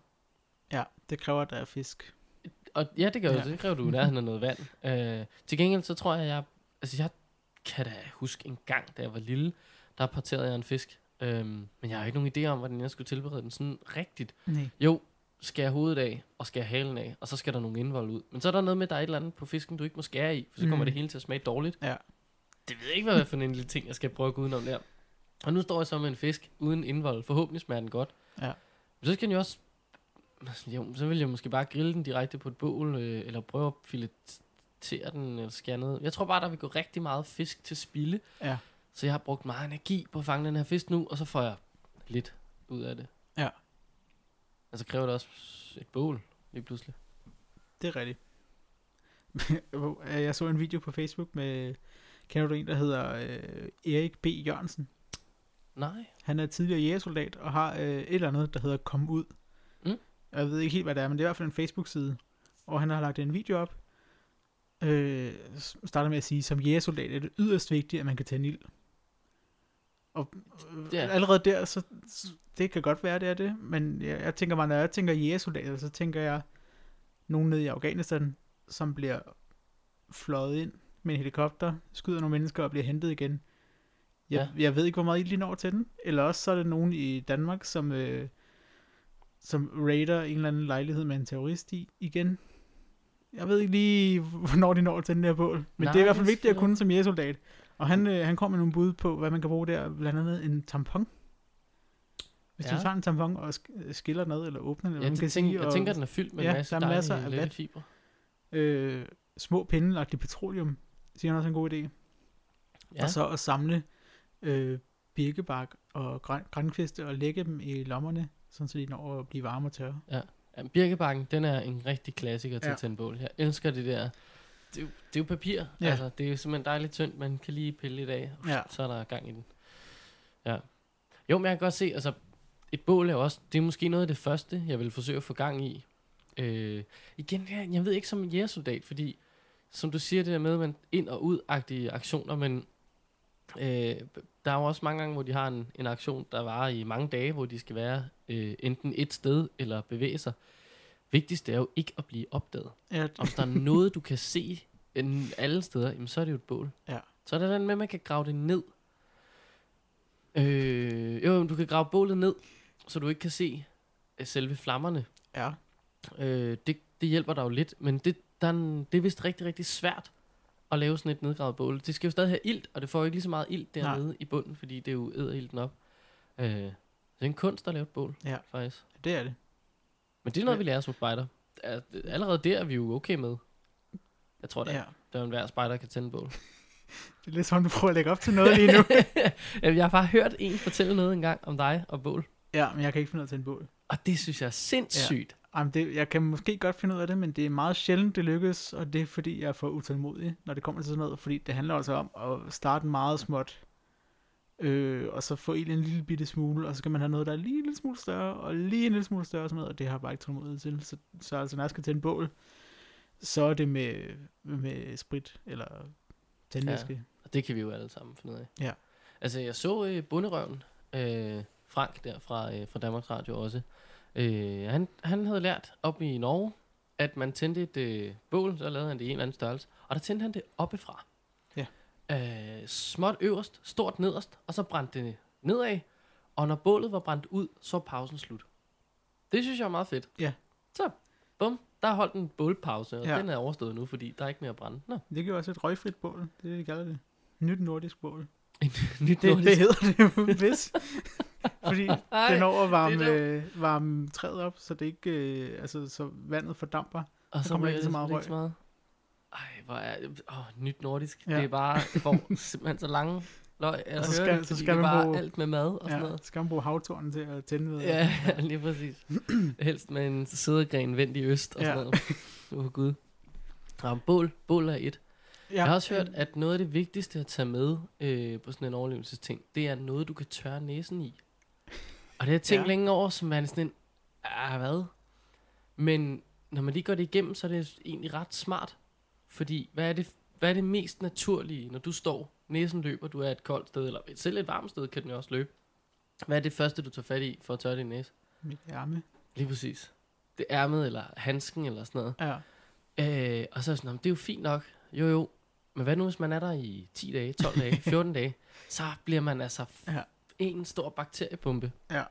ja, det kræver, at der er fisk. Og ja, det gør ja. Ja. det kræver du i nærheden af noget vand. Øh, til gengæld, så tror jeg, jeg... Altså, jeg kan da huske en gang, da jeg var lille, der parterede jeg en fisk. Øhm, men jeg har ikke nogen idé om, hvordan jeg skulle tilberede den sådan rigtigt. Nej. Jo, skære hovedet af, og skære halen af, og så skal der nogle indvold ud. Men så er der noget med, at der er et eller andet på fisken, du ikke må skære i, for så kommer Mm. det hele til at smage dårligt. Ja. Det ved jeg ikke, hvad for en lille ting, jeg skal prøve at gå udenom der. Og nu står jeg så med en fisk uden indvold. Forhåbentlig smager den godt. Ja. Men så skal den jo også... Jo, så vil jeg måske bare grille den direkte på et bål, øh, eller prøve at filetere den, eller skære ned. Jeg tror bare, der vil gå rigtig meget fisk til spilde. Ja. Så jeg har brugt meget energi på at fange den her fisk nu, og så får jeg lidt ud af det. Ja. Og så kræver det også et bål, lige pludselig. Det er rigtigt. Jeg så en video på Facebook med, kender du en, der hedder øh, Erik B. Jørgensen? Nej. Han er tidligere jægersoldat og har øh, et eller andet, der hedder Kom Ud. Mm. Jeg ved ikke helt, hvad det er, men det er i hvert fald en Facebook-side. Og han har lagt en video op. Øh, starter med at sige, som jægersoldat er det yderst vigtigt, at man kan tænde ild. Og øh, Ja. allerede der, så det kan godt være, det er det. Men jeg, jeg tænker bare, når jeg tænker jægersoldater, så tænker jeg nogen nede i Afghanistan, som bliver fløjet ind med en helikopter, skyder nogle mennesker og bliver hentet igen. Jeg, ja. jeg ved ikke, hvor meget ild de når til den. Eller også så er det nogen i Danmark, som, øh, som raider en eller anden lejlighed med en terrorist i igen. Jeg ved ikke lige, hvornår de når til den der bål. Men Nej, det er i hvert fald vigtigt at kunne som jægersoldat. Og han, øh, han kom med nogle bud på, hvad man kan bruge der. Blandt andet en tampon. Hvis ja. Du tager en tampon og sk- skiller den ad, eller åbner den, Ja, man kan tænker, sige, jeg og tænker, den er fyldt med Ja, masse der er masser af lette fibre. øh, små pinde lagt i petroleum, siger han også en god idé. Ja. Og så at samle øh, birkebark og græn, grænkviste og lægge dem i lommerne, sådan så de når at blive varme og tørre. Ja, Birkebakken, den er en rigtig klassiker til Ja. at tænde bål. Jeg elsker det der. Det er jo, det er jo papir. Ja. Altså, det er jo simpelthen dejligt tyndt. Man kan lige pille lidt af, og Ja. så er der gang i den. Ja. Jo, men jeg kan godt se, altså, et bål er også, det er måske noget af det første, jeg vil forsøge at få gang i. Øh, igen, jeg, jeg ved ikke som en jægersoldat, fordi, som du siger, det der med, man ind- og ud-agtige aktioner, men øh, der er jo også mange gange, hvor de har en, en aktion, der varer i mange dage, hvor de skal være øh, enten et sted eller bevæge sig. Vigtigst er jo ikke at blive opdaget. Ja, hvis der er noget, du kan se alle steder, jamen, så er det jo et bål. Ja. Så er det den med, at man kan grave det ned. Øh, jo, du kan grave bålet ned, så du ikke kan se øh, selve flammerne. ja. Øh, det, det hjælper dig jo lidt, men det, der er en, det er vist rigtig, rigtig svært at lave sådan et nedgravet bål. Det skal jo stadig have ilt, og det får jo ikke lige så meget ilt dernede Nej. i bunden, fordi det jo æder ilten op. Øh, det er en kunst at lave et bål, Ja. faktisk. det er det. Men det er noget, Ja. vi lærer som spejder. Er- Allerede der er vi jo okay med. Jeg tror da, Ja. ja. der er en hver spejder, der kan tænde bål. Det er lidt som, du prøver at lægge op til noget lige nu. Jeg har bare hørt en fortælle noget engang om dig og bål. ja, men jeg kan ikke finde ud af at tænde bål. Og det synes jeg er sindssygt. Jamen, det, jeg kan måske godt finde ud af det, men det er meget sjældent, det lykkes, og det er fordi, jeg er for utålmodig, når det kommer til sådan noget, fordi det handler altså om at starte meget småt, øh, og så få ild en lille bitte smule, og så skal man have noget, der er lige en lille smule større, og lige en lille smule større og sådan noget, og det har jeg bare ikke tålmodighed til. Så, så altså, når jeg skal tænde bål, så er det med, med sprit, eller tændvæske. Og det kan vi jo alle sammen finde ud af. Ja. Altså, jeg så øh, bunderøven, øh, Frank der fra, øh, fra Danmarks Radio også. Øh, han, han havde lært op i Norge, at man tændte et øh, bål, så lavede han det i en eller anden størrelse, og der tændte han det oppefra. Øh, småt øverst, stort nederst, og så brændte det nedad, og når bålet var brændt ud, så var pausen slut. Det synes jeg er meget fedt. Ja. Så, bum, der er holdt en bålpause, og Ja. den er overstået nu, fordi der er ikke mere at brænde. Nå, Det giver også et røgfrit bål, det er det, de kalder det. Nyt nordisk bål. nyt Det, nordisk. det hedder det jo vist. Fordi Ej, den at varme, øh, varme træet op, så det ikke, øh, altså, så vandet fordamper. Og Så kommer der ikke så meget røg. så meget. Ej, hvor er åh, nyt nordisk. Ja. Ja. Det er bare, får simpelthen så lange løg. Jeg Og så skal- det, så skal det man bare bruge- alt med mad og sådan Ja, noget. skal man bruge havtornen til at tænde ved. Ja, lige præcis. Helst med en sædegren vendt i øst og Ja. sådan noget. Åh, oh, gud. Ja, bål, bål er et. ja. Jeg har også hørt, at noget af det vigtigste at tage med øh, på sådan en overlevelsesting, det er noget, du kan tørre næsen i. Og det har jeg tænkt Ja. ja. længe over, som er sådan en, ah, hvad? Men når man lige går det igennem, så er det egentlig ret smart. Fordi, hvad er det, hvad er det mest naturlige, når du står, næsen løber, du er et koldt sted, eller et- selv et varmt sted kan den jo også løbe. Hvad er det første, du tager fat i for at tørre din næse? Mit ærme. Lige præcis. Det ærmet, eller handsken, eller sådan noget. Ja. Øh, og så er sådan, "Nå, men det er jo fint nok. Jo, jo. Men hvad nu, hvis man er der i 10 dage, 12 dage, 14 dage? Så bliver man altså Ja. en stor bakteriepumpe. Ja.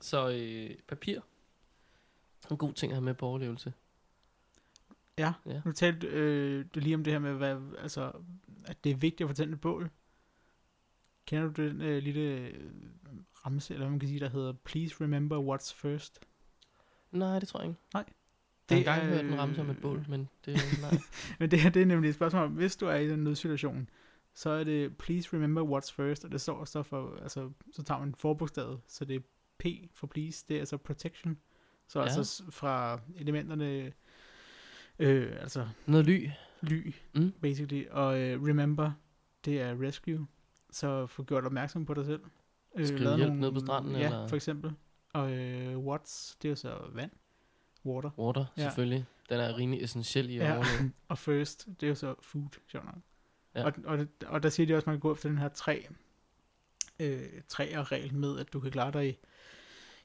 Så øh, papir. En god ting at have med på overlevelse. Ja. Ja. Nu talte øh, du lige om det her med, hvad, altså, at det er vigtigt at få tændt et bål. Kender du den øh, lille øh, ramse, eller hvad man kan sige, der hedder Please remember what's first? Nej, det tror jeg ikke. Nej. Jeg har Det engang er, hørt den ramme som et bål, øh, men det nej. Men det her, det er nemlig et spørgsmål om, hvis du er i den nødsituation, så er det please remember what's first, og det står så for, altså, så tager man forbogstavet, så det er P for please, det er altså protection. Så Ja. altså fra elementerne, øh, altså Noget ly. ly, Mm. basically, og øh, remember, det er rescue, så få gjort opmærksom på dig selv. Øh, lavet hjælp ned på stranden, Ja, eller- for eksempel. Og øh, what's, det er jo så vand, water. Water, Ja. selvfølgelig. Den er rimelig essentiel i at Ja. overleve. Og first, det er jo så food, sjovt nok. Ja. Og, og, og der siger de også, at man kan gå efter den her tre, øh, tre regel med, at du kan klare dig i,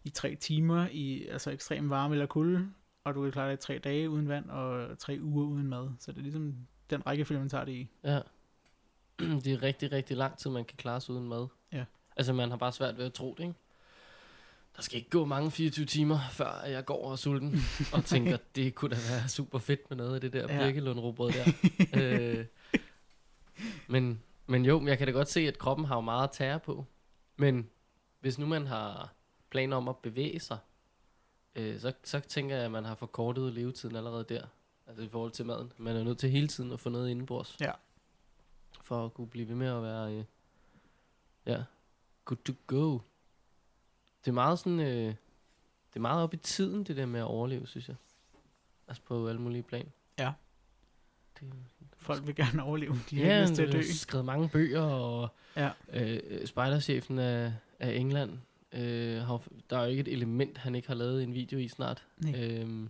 i tre timer i altså ekstrem varme eller kulde, og du kan klare dig tre dage uden vand, og tre uger uden mad. Så det er ligesom den rækkefølge, man tager det i. Ja. det er rigtig, rigtig lang tid, man kan klare sig uden mad. Ja. Altså, man har bare svært ved at tro det, ikke? Der skal ikke gå mange 24 timer, før jeg går og er sulten, og tænker, det kunne da være super fedt med noget af det der Ja. birkelundrobrød der. øh, men, men jo, jeg kan da godt se, at kroppen har jo meget at tære på. Men hvis nu man har planer om at bevæge sig, øh, så, så tænker jeg, at man har forkortet levetiden allerede der. Altså i forhold til maden. Man er nødt til hele tiden at få noget indenbords. Ja. For at kunne blive ved med at være, øh, ja, good to go. Det er meget sådan, øh, det er meget op i tiden, det der med at overleve, synes jeg. Altså på alle mulige plan. Ja. Det, Folk vil gerne overleve. De har ja, lyst til at dø. er skrevet mange bøger, og Ja. øh, spejderchefen af, af England, øh, har, der er jo ikke et element, han ikke har lavet en video i snart. Nej. Øhm,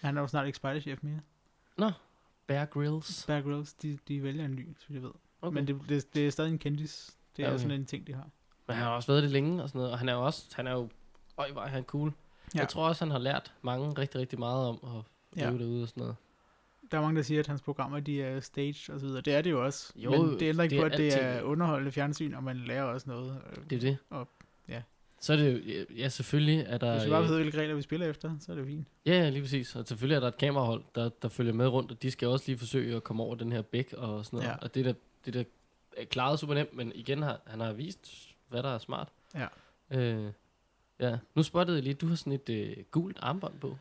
Han er jo snart ikke spejderchef mere. Bear Grylls. Bear Grylls, de, de vælger en ny, så jeg ved. Okay. Men det, det, det er stadig en kendis. Det er Ja, ja, okay. sådan en ting, de har. Men han har også været det længe og sådan noget, og han er jo også, han er jo, øj, hvor er han cool. Ja. Ja. Jeg tror også, han har lært mange rigtig, rigtig meget om at Ja. leve derude og sådan noget. Der er mange, der siger, at hans programmer, de er staged og så videre. Det er det jo også. Jo, men det ændrer ikke det på, at det er underholdende fjernsyn, og man lærer også noget. Det er det. Og- ja. Så er det jo, ja, selvfølgelig er der... Hvis vi bare øh, ved, hvilke regler vi spiller efter, så er det fint. Ja, ja, lige præcis. Og selvfølgelig er der et kamerahold, der, der følger med rundt, og de skal også lige forsøge at komme over den her bæk og sådan noget. Ja. Og det der, det der er klaret super nemt, men igen har han har vist, hvad der er smart. Ja. Øh, ja. Nu spottede jeg lige, du har sådan et øh, gult armbånd på.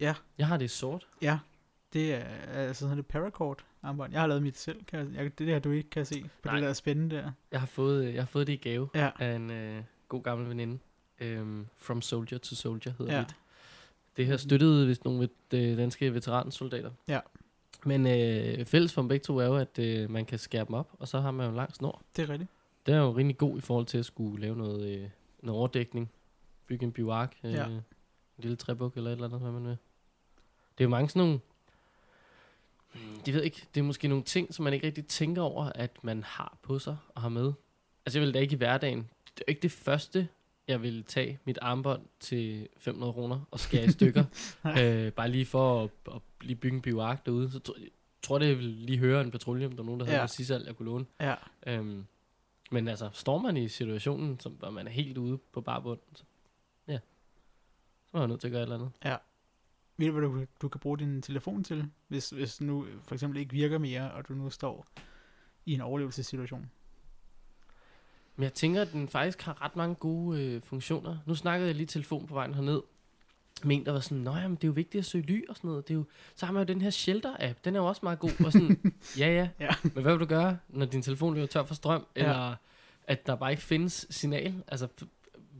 Ja. Jeg har det sort. Ja, det er altså sådan et paracord armbånd. Jeg har lavet mit selv. Kan jeg, jeg, det der, du ikke kan se på Nej. det der spændende der. Jeg har fået, øh, jeg har fået det i gave Ja, af en øh, god gammel veninde. Øhm, From Soldier to Soldier hedder ja. det. Det her støttede vist nogle øh, danske veteransoldater. Ja. Men øh, fælles for dem begge to er jo, at øh, man kan skære dem op, og så har man jo en lang snor. det er rigtigt. Det er jo rimelig god i forhold til at skulle lave noget, øh, noget overdækning. Bygge en bivark. Øh, Ja. En lille træbuk eller et eller andet, hvad man vil. Det er jo mange sådan nogle... Det ved jeg ikke. Det er måske nogle ting, som man ikke rigtig tænker over, at man har på sig og har med. Altså jeg vil da ikke i hverdagen. Det er ikke det første, jeg vil tage mit armbånd til 500 kroner og skære i stykker. øh, bare lige for at, at lige bygge en bivark derude. Så tror, jeg tror, det jeg vil lige høre en patrulje, om der er nogen, der havde Ja. noget sidsalg, jeg kunne låne. Ja, Øhm, men altså, står man i situationen, som, hvor man er helt ude på barbund, så, ja, så er man nødt til at gøre et eller andet. Ved du, hvad du, du kan bruge din telefon til, hvis, hvis nu for eksempel ikke virker mere, og du nu står i en overlevelsessituation? Men jeg tænker, at den faktisk har ret mange gode øh, funktioner. Nu snakkede jeg lige telefon på vejen herned, med en, der var sådan, Nå jamen, det er jo vigtigt at søge ly og sådan noget. Det er jo, så har man jo den her Shelter-app, den er jo også meget god. Og sådan, ja, ja, Ja. men hvad vil du gøre, når din telefon løber tør for strøm, Ja. eller at der bare ikke findes signal? Altså,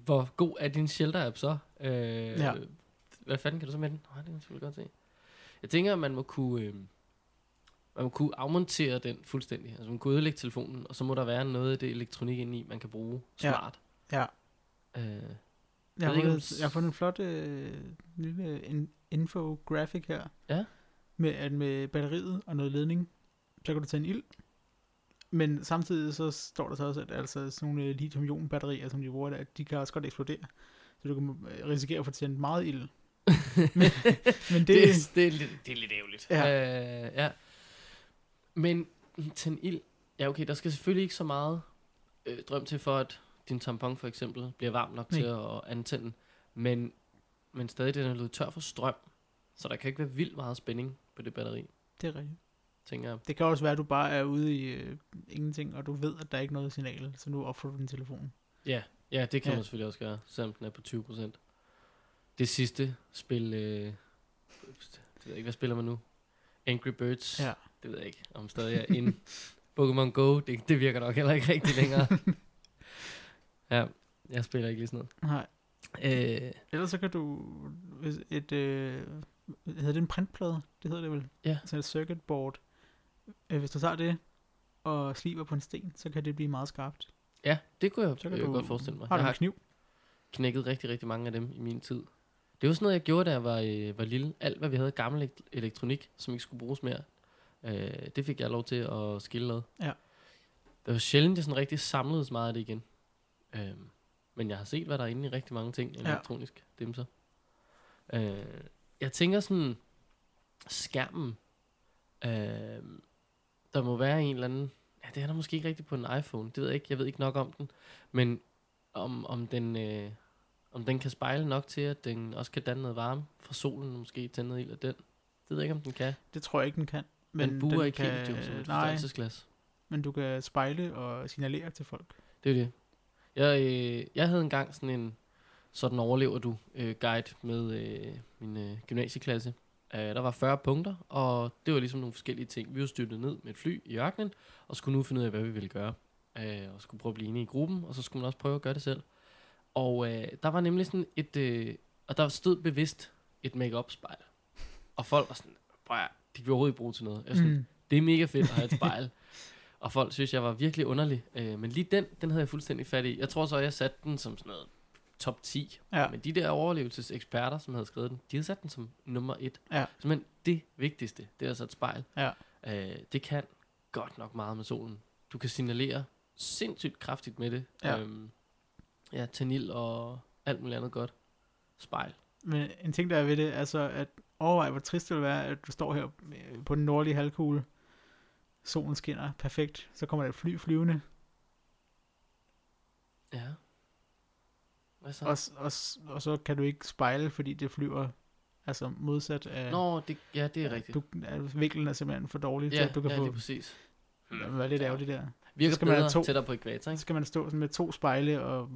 hvor god er din Shelter-app så? Øh, Ja. Hvad fanden kan du så med den? Nej, det kan jeg selvfølgelig godt se. Jeg tænker, at man må kunne, øh, man må kunne afmontere den fuldstændig. Altså man kunne ødelægge telefonen, og så må der være noget af det elektronik inde i, man kan bruge Ja. smart. Ja. Øh, Jeg har, fundet, jeg har fundet en flot øh, lille in, infografik her. Ja. Med, at med batteriet og noget ledning, så kan du tage en ild. Men samtidig så står der så også, at altså sådan nogle øh, lithium-ion-batterier, som de bruger der, de kan også godt eksplodere. Så du kan øh, risikere at få tændt meget ild. men, men det, det, er, det, er lidt, det er lidt ærgerligt. Ja. Øh, ja. Men en ild, ja okay, der skal selvfølgelig ikke så meget øh, drøm til for, at din tampon for eksempel bliver varm nok Nej. til at antænde. Men, men stadig den er blevet tør for strøm, så der kan ikke være vildt meget spænding på det batteri, det er rigtigt. tænker jeg. Det kan også være, at du bare er ude i øh, ingenting, og du ved, at der er ikke noget signal, så nu opfører du din telefon. Ja, ja det kan Ja. man selvfølgelig også gøre, selvom den er på 20%. Det sidste spil, øh, det ved jeg ikke, hvad spiller man nu? Angry Birds. Ja. Det ved jeg ikke, om stadig er in. Pokémon Go, det, det virker nok heller ikke rigtig længere. ja, jeg spiller ikke lige sådan Nej. noget. Øh, Ellers så kan du, et, øh, hedder det en printplade? Det hedder det vel? Ja. Sådan et circuit board. Øh, hvis du tager det og sliber på en sten, så kan det blive meget skarpt. ja, det kunne jeg, Så jeg kan du, godt forestille mig. Har du Jeg en har kniv? knækket rigtig, rigtig mange af dem i min tid. Det var sådan noget, jeg gjorde, da jeg var, øh, var lille. Alt, hvad vi havde gammel elekt- elektronik, som ikke skulle bruges mere, øh, det fik jeg lov til at skille noget. Ja. Det var sjældent, jeg sådan rigtig samlede så meget af det igen. Øh, men jeg har set, hvad der er inde i rigtig mange ting elektronisk dimser. Øh, jeg tænker sådan, skærmen, øh, der må være en eller anden, ja, det er der måske ikke rigtigt på en iPhone, det ved jeg ikke, jeg ved ikke nok om den, men om, om den... Øh, om den kan spejle nok til, at den også kan danne noget varme fra solen, måske tænde noget ild af den. Det ved jeg ikke, om den kan. Det tror jeg ikke, den kan. Men den buer den ikke helt jo som et forstørrelsesglas. men du kan spejle og signalere til folk. Det er det. Jeg, øh, jeg havde engang sådan en, sådan overlever du øh, guide med øh, min øh, gymnasieklasse. Uh, der var 40 punkter, og det var ligesom nogle forskellige ting. Vi var styrtet ned med et fly i ørkenen, og skulle nu finde ud af, hvad vi ville gøre. Uh, og skulle prøve at blive enige i gruppen, og så skulle man også prøve at gøre det selv. Og øh, der var nemlig sådan et, øh, og der stod bevidst et make spejl Og folk var sådan, prøv at, de vil overhovedet ikke bruge til noget. Jeg sådan, Mm. det er mega fedt at have et spejl. og folk synes, jeg var virkelig underlig. Øh, men lige den, den havde jeg fuldstændig fat i. Jeg tror så, jeg satte den som sådan noget top 10. Ja. Men de der overlevelseseksperter, som havde skrevet den, de havde sat den som nummer et. Ja. Men det vigtigste, det er altså et spejl. Ja. Øh, det kan godt nok meget med solen. Du kan signalere sindssygt kraftigt med det. Ja. Øhm, ja, tanil og alt muligt andet godt. Spejl. Men en ting, der er ved det, er så at overveje, hvor trist det vil være, at du står her på den nordlige halvkugle. Solen skinner perfekt. Så kommer der et fly flyvende. Ja. Hvad så? Og, og, og så kan du ikke spejle, fordi det flyver altså modsat af... Nå, det, ja, det er rigtigt. Du, ja, vinklen er simpelthen for dårlig til, ja, at du kan ja, få... det er præcis. Det var lidt ærgerligt der. Virker skal man bedre to- tættere på ekvator, Så ikke? skal man stå sådan med to spejle, og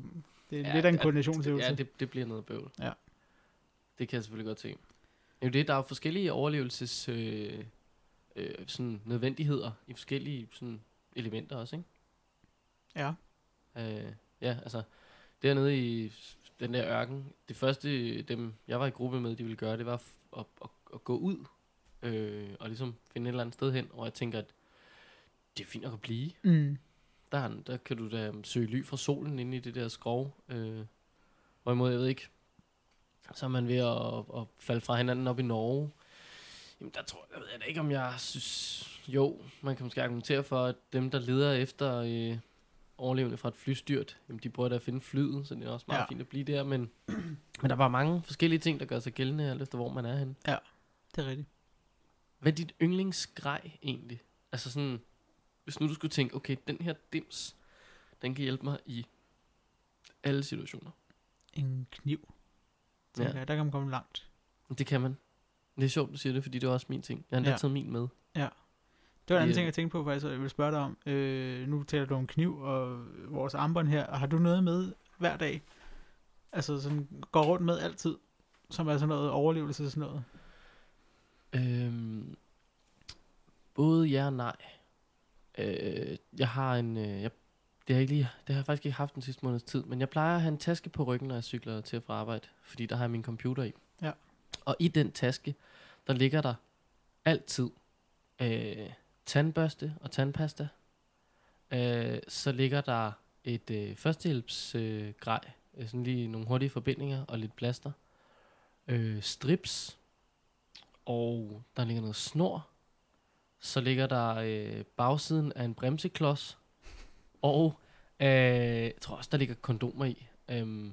det er Ja, lidt af en koordinationsøvelse. Ja, det, det bliver noget bøvl. Ja. Det kan jeg selvfølgelig godt se. Jo det, der er jo forskellige overlevelses øh, øh, sådan nødvendigheder i forskellige sådan, elementer også, ikke? ja. Øh, ja, altså, dernede i den der ørken, det første, dem jeg var i gruppe med, de ville gøre, det var at, at, at gå ud øh, og ligesom finde et eller andet sted hen, og jeg tænker, at det er fint at blive. Mm. Der, er, der kan du da søge ly fra solen inde i det der skov. Øh, hvorimod, jeg ved ikke, så er man ved at, at falde fra hinanden op i Norge. Jamen, der tror jeg, jeg ved ikke, om jeg synes... Jo, man kan måske argumentere for, at dem, der leder efter øh, overlevende fra et flystyrt, jamen, de prøver da at finde flyet, så det er også meget Ja. ja. fint at blive der, men, men der er bare mange forskellige ting, der gør sig gældende, alt efter hvor man er henne. Det er rigtigt. Hvad er dit yndlingsgrej egentlig? Altså sådan, hvis nu du skulle tænke, okay, den her dims, den kan hjælpe mig i alle situationer. En kniv. Ja. Ja. Der kan man komme langt. Det kan man. Det er sjovt, du siger det, fordi det er også min ting. Jeg har endda Ja. taget min med. Det var en anden Ja. ting, jeg tænkte på faktisk, og jeg vil spørge dig om. Øh, nu taler du om kniv og vores armbånd her. Har du noget med hver dag? Altså sådan går rundt med altid? Som er sådan noget overlevelse sådan noget? Øhm, både ja og nej. Øh, jeg har en... Øh, jeg, det, har jeg ikke lige, det har jeg faktisk ikke haft den sidste måneds tid, men jeg plejer at have en taske på ryggen, når jeg cykler til og fra arbejde, fordi der har jeg min computer i. Ja. Og i den taske, der ligger der altid øh, tandbørste og tandpasta. Øh, så ligger der et øh, førstehjælpsgrej, øh, grej, sådan lige nogle hurtige forbindinger og lidt plaster. Øh, strips. Og der ligger noget snor. Så ligger der øh, bagsiden af en bremseklods. Og øh, jeg tror også, der ligger kondomer i. Øhm,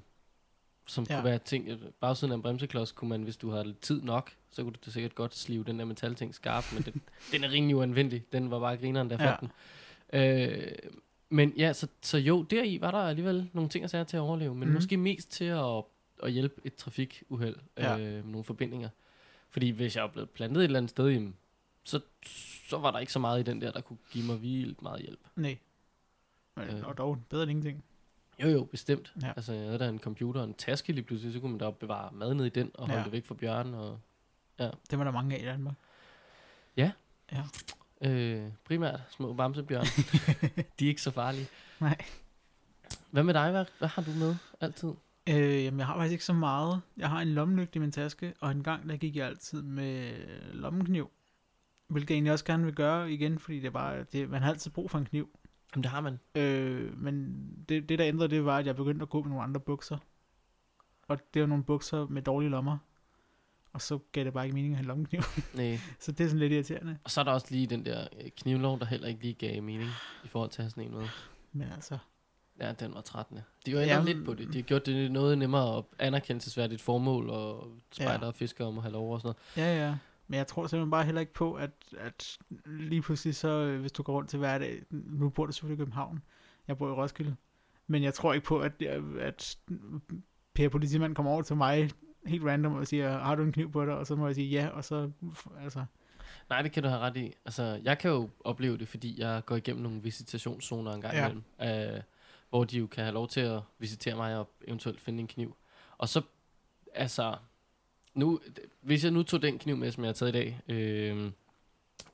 som ja. Kunne være ting. øh, Bagsiden af en bremseklods kunne man, hvis du havde lidt tid nok, så kunne du sikkert godt slive den der metalting skarp, men den, den er rimelig uanvendelig. Den var bare grineren, der Ja. ja. den. Øh, men ja, så, så jo, deri var der alligevel nogle ting at sige til at overleve, men mm. måske mest til at, at hjælpe et trafikuheld Ja. øh, med nogle forbindinger. Fordi hvis jeg var blevet plantet et eller andet sted, jamen, så, så var der ikke så meget i den der, der kunne give mig vildt meget hjælp. Nej. Men, Øh. Og dog bedre end ingenting. Jo, jo, bestemt. Ja. Ja. Altså, jeg havde der en computer og en taske lige pludselig, så kunne man da bevare mad ned i den, og holde Ja. det væk fra bjørn. Og, Det var der mange af i Danmark. øh, primært små bamsebjørn. De er ikke så farlige. Nej. Hvad med dig? Hvad, hvad har du med altid? Øh, jamen, jeg har faktisk ikke så meget. Jeg har en lommelygte i min taske, og en gang der gik jeg altid med lommekniv. Hvilket jeg egentlig også gerne vil gøre igen, fordi det er bare, det, man har altid brug for en kniv. Jamen, det har man. Øh, men det, det, der ændrede det, var, at jeg begyndte at gå med nogle andre bukser. Og det var nogle bukser med dårlige lommer. Og så gav det bare ikke mening at have en lommekniv. Nej. så det er sådan lidt irriterende. Og så er der også lige den der øh, knivlov, der heller ikke lige gav mening i forhold til at have sådan en med. Men altså, Ja, den var 13. De har ændret lidt på det. De har gjort det noget nemmere og anerkendelsesværdigt formål, og spejder Ja. og fiskere om at have lov og sådan ja ja. Men jeg tror simpelthen bare heller ikke på, at, at lige pludselig så, øh, hvis du går rundt til hverdag, nu bor du selvfølgelig i København, jeg bor i Roskilde, men jeg tror ikke på, at, at Per politimand kommer over til mig helt random og siger, har du en kniv på dig? Og så må jeg sige ja, og så, altså, Nej, det kan du have ret i. Altså, jeg kan jo opleve det, fordi jeg går igennem nogle visitationszoner en gang ja. imellem, øh, hvor de jo kan have lov til at visitere mig og eventuelt finde en kniv. Og så, altså, nu, hvis jeg nu tog den kniv med, som jeg har taget i dag, øh,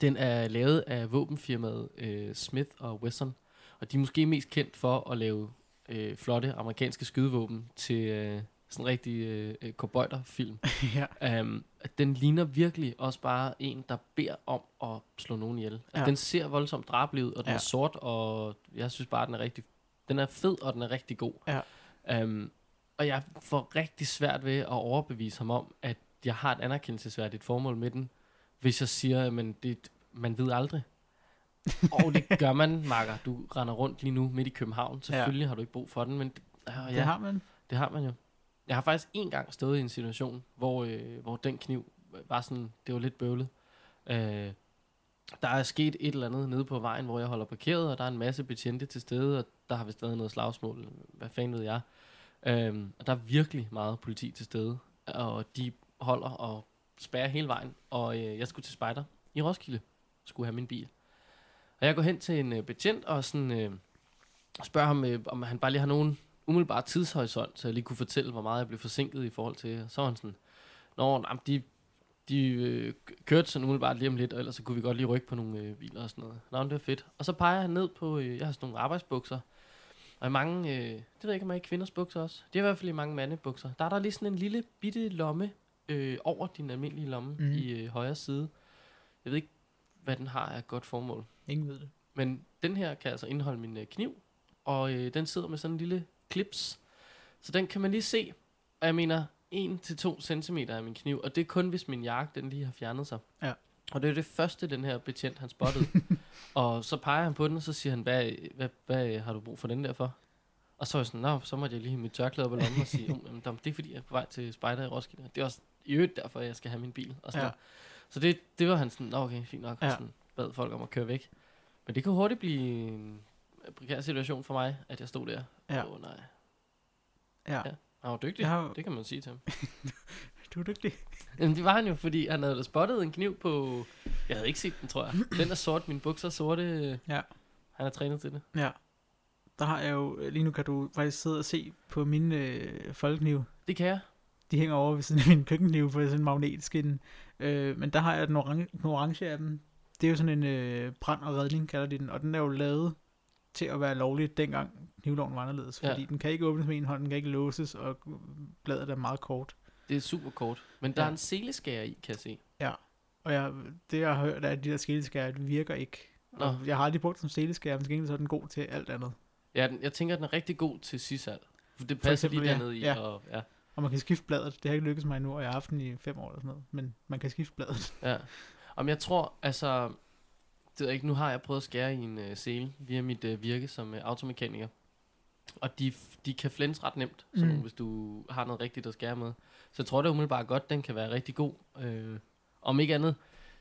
den er lavet af våbenfirmaet øh, Smith og Wesson, og de er måske mest kendt for at lave øh, flotte amerikanske skydevåben til øh, sådan rigtig øh, øh, cowboyter-film. ja. Um, den ligner virkelig også bare en, der beder om at slå nogen ihjel. Altså, Ja. Den ser voldsomt drabelig ud, og den ja. er sort, og jeg synes bare, den er rigtig... Den er fed, og den er rigtig god. Ja. Um, og jeg får rigtig svært ved at overbevise ham om, at jeg har et anerkendelsesværdigt formål med den, hvis jeg siger, at det, man ved aldrig. og det gør man, Marker. Du render rundt lige nu midt i København. Selvfølgelig ja. har du ikke brug for den, men øh, ja, Det har man. det har man jo. Jeg har faktisk en gang stået i en situation, hvor, øh, hvor den kniv var sådan, det var lidt bøvlet. Øh, der er sket et eller andet nede på vejen, hvor jeg holder parkeret, og der er en masse betjente til stede, og der har vist været noget slagsmål, hvad fanden ved jeg. Øh, og der er virkelig meget politi til stede, og de holder og spærrer hele vejen, og øh, jeg skulle til spejder i Roskilde, skulle have min bil. Og jeg går hen til en øh, betjent og sådan, øh, spørger ham, øh, om han bare lige har nogen umiddelbart tidshorisont, så jeg lige kunne fortælle, hvor meget jeg blev forsinket i forhold til. Så var han sådan, Nå, nej, de, de øh, kørte sådan umiddelbart lige om lidt, og ellers så kunne vi godt lige rykke på nogle øh, biler og sådan noget. Nå, det var fedt. Og så peger han ned på, øh, jeg har sådan nogle arbejdsbukser, og i mange, øh, det ved jeg ikke, om jeg i kvinders bukser også. Det er i hvert fald i mange mandebukser. Der er der lige sådan en lille bitte lomme øh, over din almindelige lomme mm. i øh, højre side. Jeg ved ikke, hvad den har af et godt formål. Ingen ved det. Men den her kan altså indeholde min øh, kniv, og øh, den sidder med sådan en lille clips. Så den kan man lige se, og jeg mener 1-2 cm af min kniv, og det er kun hvis min jakke den lige har fjernet sig. Ja. Og det er det første, den her betjent han spottede. og så peger han på den, og så siger han, hvad, hvad, hvad har du brug for den der for? Og så er jeg sådan, Nå, så måtte jeg lige have mit tørklæde op i lommen og sige, oh, jamen, det er fordi, jeg er på vej til Spejder i Roskilde. Det er også i øvrigt derfor, jeg skal have min bil. Og sådan Ja. Så det, det var han sådan, "Nå, okay, fint nok. Ja. Sådan, bad folk om at køre væk. Men det kunne hurtigt blive en prekær situation for mig, at jeg stod der. Ja. Åh, nej. Ja. Ja. Han var dygtig, har- det kan man sige til ham. Du er dygtig. Jamen, det var han jo, fordi han havde spottet en kniv på... Jeg havde ikke set den, tror jeg. Den er sort, mine bukser er sorte. Ja. Han er trænet til det. Ja. Der har jeg jo, lige nu kan du faktisk sidde og se på mine øh, folkeknive. Det kan jeg. De hænger over ved sådan min køkkenkniv på sådan en magnetskin. Øh, men der har jeg den orange, den orange af dem. Det er jo sådan en øh, brand og redning, kalder de den. Og den er jo lavet til at være lovlig, dengang knivloven var anderledes. Ja. Fordi den kan ikke åbnes med en hånd, den kan ikke låses, og bladet er meget kort. Det er super kort. Men der Ja. er en seleskærer i, kan jeg se. Og jeg, det jeg har hørt er, at de der seleskærer virker ikke. Og Nå. jeg har aldrig brugt som seleskærer, men til gengæld så er den god til alt andet. Ja, den, jeg tænker, at den er rigtig god til sisal. For det passer eksempel, lige ja. dernede i. Ja. Og, ja. Og man kan skifte bladet. Det har ikke lykkedes mig endnu, og jeg har haft den i fem år eller sådan noget. Men man kan skifte bladet. Ja. Om jeg tror, altså, det ved jeg ikke, nu har jeg prøvet at skære i en uh, sele via mit uh, virke som uh, automekaniker. Og de, de kan flænse ret nemt, sådan Mm. nogle, hvis du har noget rigtigt at skære med. Så jeg tror det umiddelbart godt, den kan være rigtig god. Øh, om ikke andet,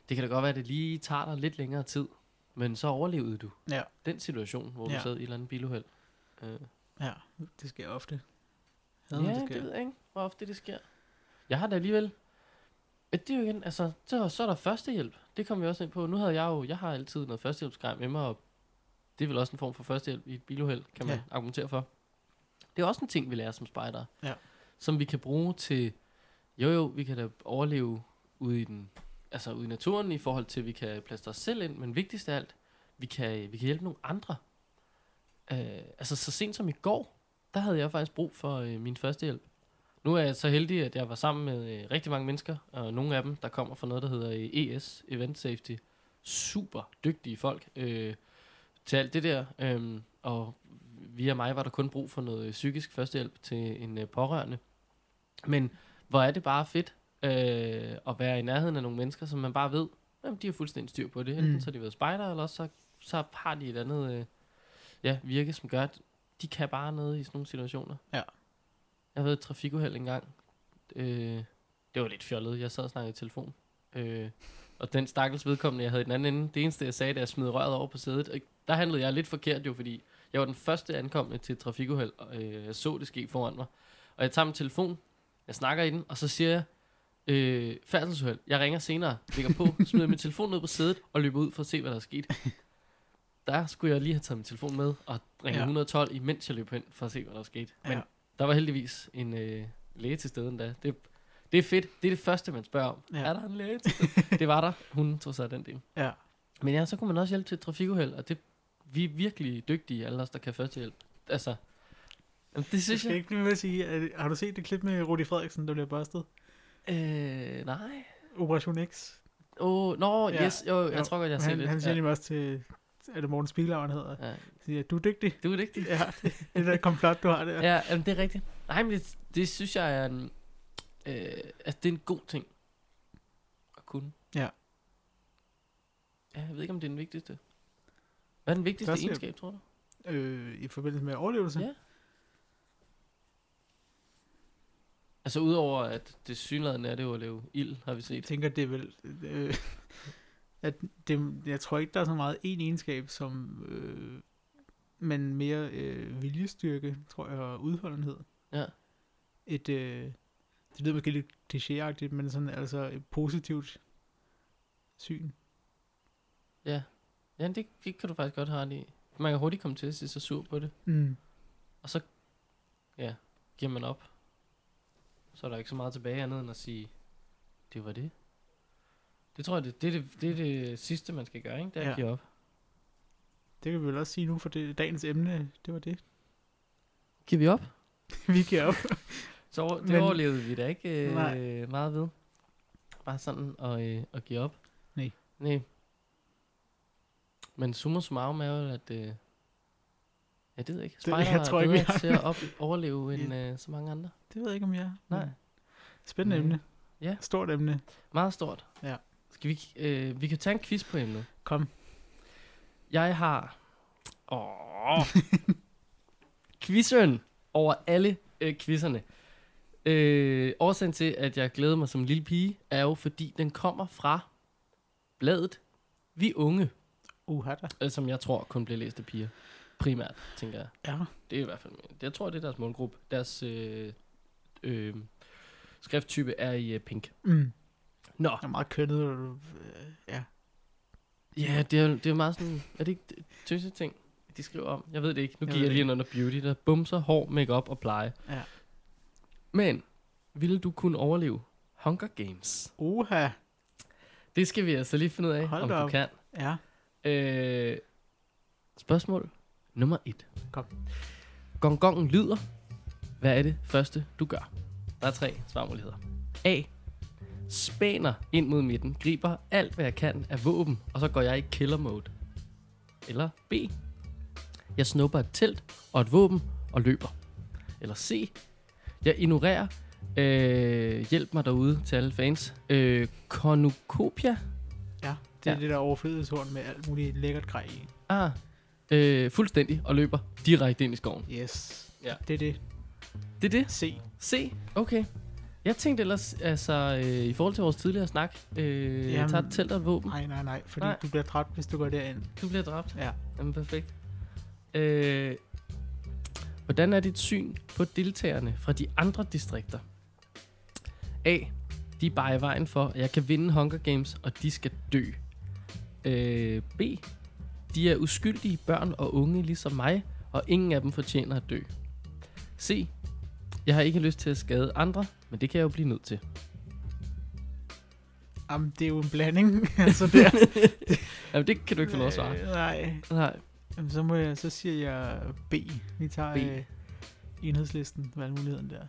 det kan da godt være, at det lige tager dig lidt længere tid. Men så overlevede du Ja. den situation, hvor Ja. du sad i et eller andet biluheld. Øh. Ja, det sker ofte. Ja, Hader, det, det ved jeg ikke, hvor ofte det sker. Jeg har da alligevel... Men Det er jo igen, altså, så, så er der førstehjælp. Det kommer vi også ind på. Nu havde jeg jo, jeg har altid noget førstehjælpsgrej med mig, og det er vel også en form for førstehjælp i et biluheld, kan man Ja. ja. argumentere for. Det er også en ting, vi lærer som spejder. Ja. Som vi kan bruge til, jo jo, vi kan da overleve ude i den, altså ude i naturen i forhold til, at vi kan plaste os selv ind, men vigtigst af alt, vi kan, vi kan hjælpe nogle andre. Øh, altså så sent som i går, der havde jeg faktisk brug for øh, min første hjælp. Nu er jeg så heldig, at jeg var sammen med øh, rigtig mange mennesker, og nogle af dem, der kommer fra noget, der hedder øh, ES, Event Safety. Super dygtige folk øh, til alt det der. Øh, og via mig var der kun brug for noget psykisk førstehjælp til en øh, pårørende. Men hvor er det bare fedt øh, at være i nærheden af nogle mennesker, som man bare ved, jamen, de har fuldstændig styr på det. Enten Mm. så har de været spejder, eller også så, så har de et andet øh, ja, virke, som gør, at de kan bare noget i sådan nogle situationer. Ja. Jeg havde et trafikuheld engang. Øh, det var lidt fjollet. Jeg sad og snakkede i telefon. Øh, og den stakkels vedkommende, jeg havde i den anden ende, det eneste, jeg sagde, da jeg smed røret over på sædet, og der handlede jeg lidt forkert jo, fordi jeg var den første ankommende til et trafikuheld, og øh, jeg så det ske foran mig. Og jeg tager min telefon, jeg snakker i den, og så siger jeg, øh, færdselsuheld, jeg ringer senere, lægger på, smider min telefon ned på sædet, og løber ud for at se, hvad der er sket. Der skulle jeg lige have taget min telefon med, og ringe Ja. ja. 112, imens jeg løb hen, for at se, hvad der er sket. Men Ja. der var heldigvis en øh, læge til stede endda. Det, det er fedt. Det er det første, man spørger om. Ja. Er der en læge til stede? det var der. Hun tog sig af den del. Ja. Men ja, så kunne man også hjælpe til et trafikuheld, og det, vi er virkelig dygtige, alle os, der kan førstehjælp. Altså, jamen, det Jeg synes skal jeg... ikke blive med at sige, at, har du set det klip med Rudi Frederiksen, der bliver bustet? Øh, nej. Operation X. Åh, oh, nå, Ja. yes, jo, jeg Jo, tror godt, jeg har set han, det. han siger ja. også til, er det Morten Spiegelauer, han hedder, ja. siger, du er dygtig. Du er dygtig. Ja, det, det der komplot, du har der. Ja, jamen, det er rigtigt. Nej, men det, det synes jeg er en... Øh, altså, det er en god ting at kunne. Ja. Ja, jeg ved ikke, om det er den vigtigste. Hvad er den vigtigste Førstehjælp. egenskab, tror du? Øh, I forbindelse med overlevelse. Ja. Altså, udover at det synligheden er det jo at lave ild, har vi Jeg set. tænker, det er vel... Øh, at det, jeg tror ikke, der er så meget en egenskab, som... Øh, men mere øh, viljestyrke, tror jeg, og udholdenhed. Ja. Et, øh, det lyder måske lidt klichéagtigt, men sådan altså et positivt syn. Ja, ja det, det kan du faktisk godt have ret i. Man kan hurtigt komme til at se sig sur på det. Mm. Og så ja, giver man op. Så er der ikke så meget tilbage andet end at sige, det var det. Det tror jeg, det, det, er det, det er det sidste, man skal gøre, ikke? Det er Ja. at give op. Det kan vi vel også sige nu, for det, dagens emne, det var det. Giver vi op? vi giver op. Så det Men- overlevede vi da ikke Nej. øh, meget ved. Bare sådan at, øh, at give op. Nej. Nej. Men summa summarum er jo, at... Øh, ja, det ved ikke. Det- Spejder jeg tror ikke, vi har- til at op, overleve end øh, så mange andre. det ved jeg ikke, om jeg er. Nej. Spændende Nej. emne. Ja. Stort emne. Meget stort. Ja. Skal vi, øh, vi kan tage en quiz på emnet. Kom. Jeg har... Åh. Quizzen over alle øh, quizzerne. Øh, årsagen til, at jeg glæder mig som en lille pige, er jo, fordi den kommer fra bladet Vi Unge, Uha da. øh, som jeg tror kun bliver læst af piger. Primært, tænker jeg. Ja. Det er i hvert fald, jeg tror, det er deres målgruppe. Deres øh, øh, skrifttype er i øh, pink. Mm. Nå, Det er meget kønnet. øh, Ja. Ja, det er, det er meget sådan, er det ikke tøse ting, de skriver om? Jeg ved det ikke. Nu Jeg giver jeg lige en under beauty, der bumser, hår, makeup og pleje. Ja. Men, ville du kunne overleve Hunger Games? Uha. Det skal vi altså lige finde ud af, Hold om du op. kan. Ja. Øh, spørgsmål nummer et. Kom. Gongongen lyder. Hvad er det første, du gør? Der er tre svarmuligheder. A. Spæner ind mod midten, griber alt, hvad jeg kan af våben, og så går jeg i killer mode. Eller B. Jeg snupper et telt og et våben og løber. Eller C. Jeg ignorerer. Øh, hjælp mig derude til alle fans. Øh, cornucopia. Ja, det er Ja. det der overflødighedshorn med alt muligt lækkert grej i. Ah, øh, fuldstændig. Og løber direkte ind i skoven. Yes. Ja. Det er det. Det er det. C. C. Okay. Jeg tænkte ellers, altså, øh, i forhold til vores tidligere snak, øh, Jamen- tager et telt og et våben. Nej, nej, nej, fordi nej. du bliver dræbt, hvis du går derind. Du bliver dræbt. Ja. Jamen, perfekt. Øh, hvordan er dit syn på deltagerne fra de andre distrikter? A. De er bare i vejen for, at jeg kan vinde Hunger Games, og de skal dø. Øh, B. De er uskyldige børn og unge ligesom mig, og ingen af dem fortjener at dø. C. Jeg har ikke lyst til at skade andre, men det kan jeg jo blive nødt til. Jamen, det er jo en blanding. altså, der. Jamen, det kan du ikke få noget at svare. Øh, nej. Nej. Jamen, så, må jeg, så siger jeg B. Vi tager B. øh, enhedslisten, valgmuligheden der.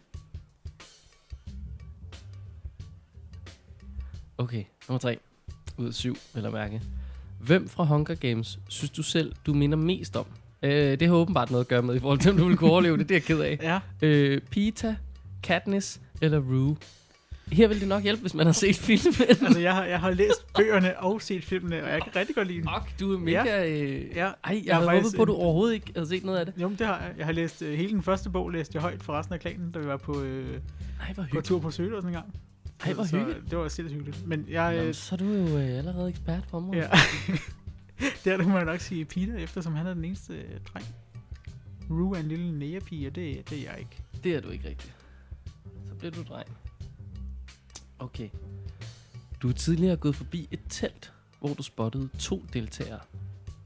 Okay, nummer tre. Ud af syv, vil jeg mærke. Hvem fra Hunger Games synes du selv, du minder mest om? Øh, det har åbenbart noget at gøre med, i forhold til, om du vil kunne overleve det. Det er jeg ked af. Ja, Øh, Pita, Katniss eller Rue? Her vil det nok hjælpe, hvis man har set filmen. altså jeg har, jeg har læst bøgerne og set filmene, og jeg kan rigtig godt lide dem. Fuck, du er mega... Øh... Ja, Ej, jeg, Jeg har havde håbet på, at du overhovedet ikke havde set noget af det. Jo, men det har jeg. Jeg har læst uh, hele den første bog, læste jeg højt for resten af klanen, da vi var på, øh, hvor på tur på sådan en gang. Ej, hvor hyggeligt. det var sindssygt hyggeligt. Men jeg, Jamen, øh, så er du jo øh, allerede ekspert på området. ja. der kan man nok sige Peter, eftersom han er den eneste øh, dreng. Rue er en lille nægerpige, og det, det er jeg ikke. Det er du ikke rigtigt. Så bliver du dreng. Okay. Du er tidligere gået forbi et telt, hvor du spottede to deltagere.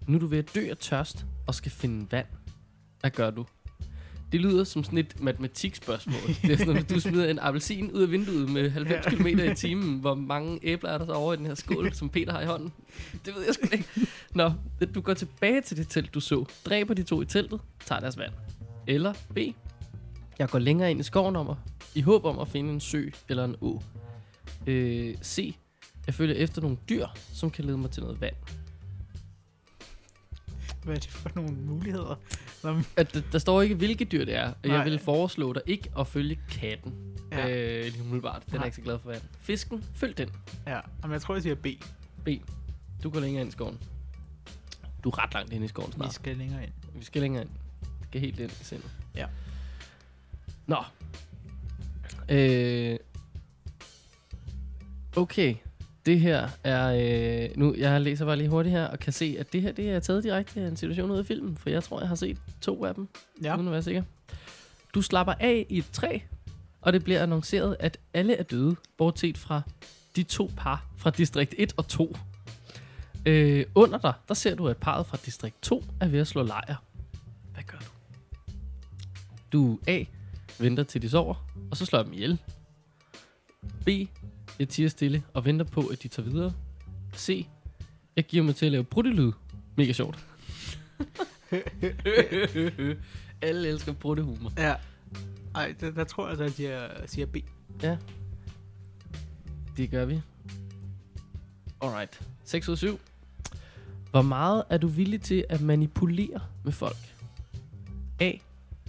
Nu er du ved at dø af tørst og skal finde vand. Hvad gør du? Det lyder som sådan et matematikspørgsmål. Det er sådan, at du smider en appelsin ud af vinduet med 90 Ja. km i timen. Hvor mange æbler er der så over i den her skål, som Peter har i hånden? Det ved jeg sgu ikke. Nå, du går tilbage til det telt, du så. Dræber de to i teltet, tager deres vand. Eller B. Jeg går længere ind i skoven om at, i håb om at finde en sø eller en å. Øh, C. Jeg følger efter nogle dyr, som kan lede mig til noget vand. Hvad er det for nogle muligheder? At, der, der står ikke, hvilke dyr det er. og Jeg Nej. vil foreslå dig ikke at følge katten. Ja. Øh, lige umiddelbart. Den er Nej. ikke så glad for vand. Fisken, følg den. Ja, men jeg tror, jeg siger B. B. Du går længere ind i skoven. Du er ret langt ind i skoven Vi snart. skal længere ind. Vi skal længere ind. Vi skal helt ind i sindet. Ja. Nå. Øh. Okay. Det her er... Øh, nu, jeg læser bare lige hurtigt her, og kan se, at det her det er taget direkte af en situation ud af filmen, for jeg tror, jeg har set to af dem, Ja. uden at være sikker. Du slapper af i et træ, og det bliver annonceret, at alle er døde, bortset fra de to par fra distrikt 1 og 2. Øh, under dig, der ser du, at parret fra distrikt 2 er ved at slå lejr. Hvad gør du? Du A. Venter til de sover, og så slår jeg dem ihjel. B. Jeg tiger stille og venter på, at de tager videre. C. Jeg giver mig til at lave bruttelyd. Mega sjovt. Alle elsker bruttehumor. Ja. Ej, der, der tror jeg altså, at jeg siger B. Det gør vi. Alright. 6 ud af 7. Hvor meget er du villig til at manipulere med folk? A.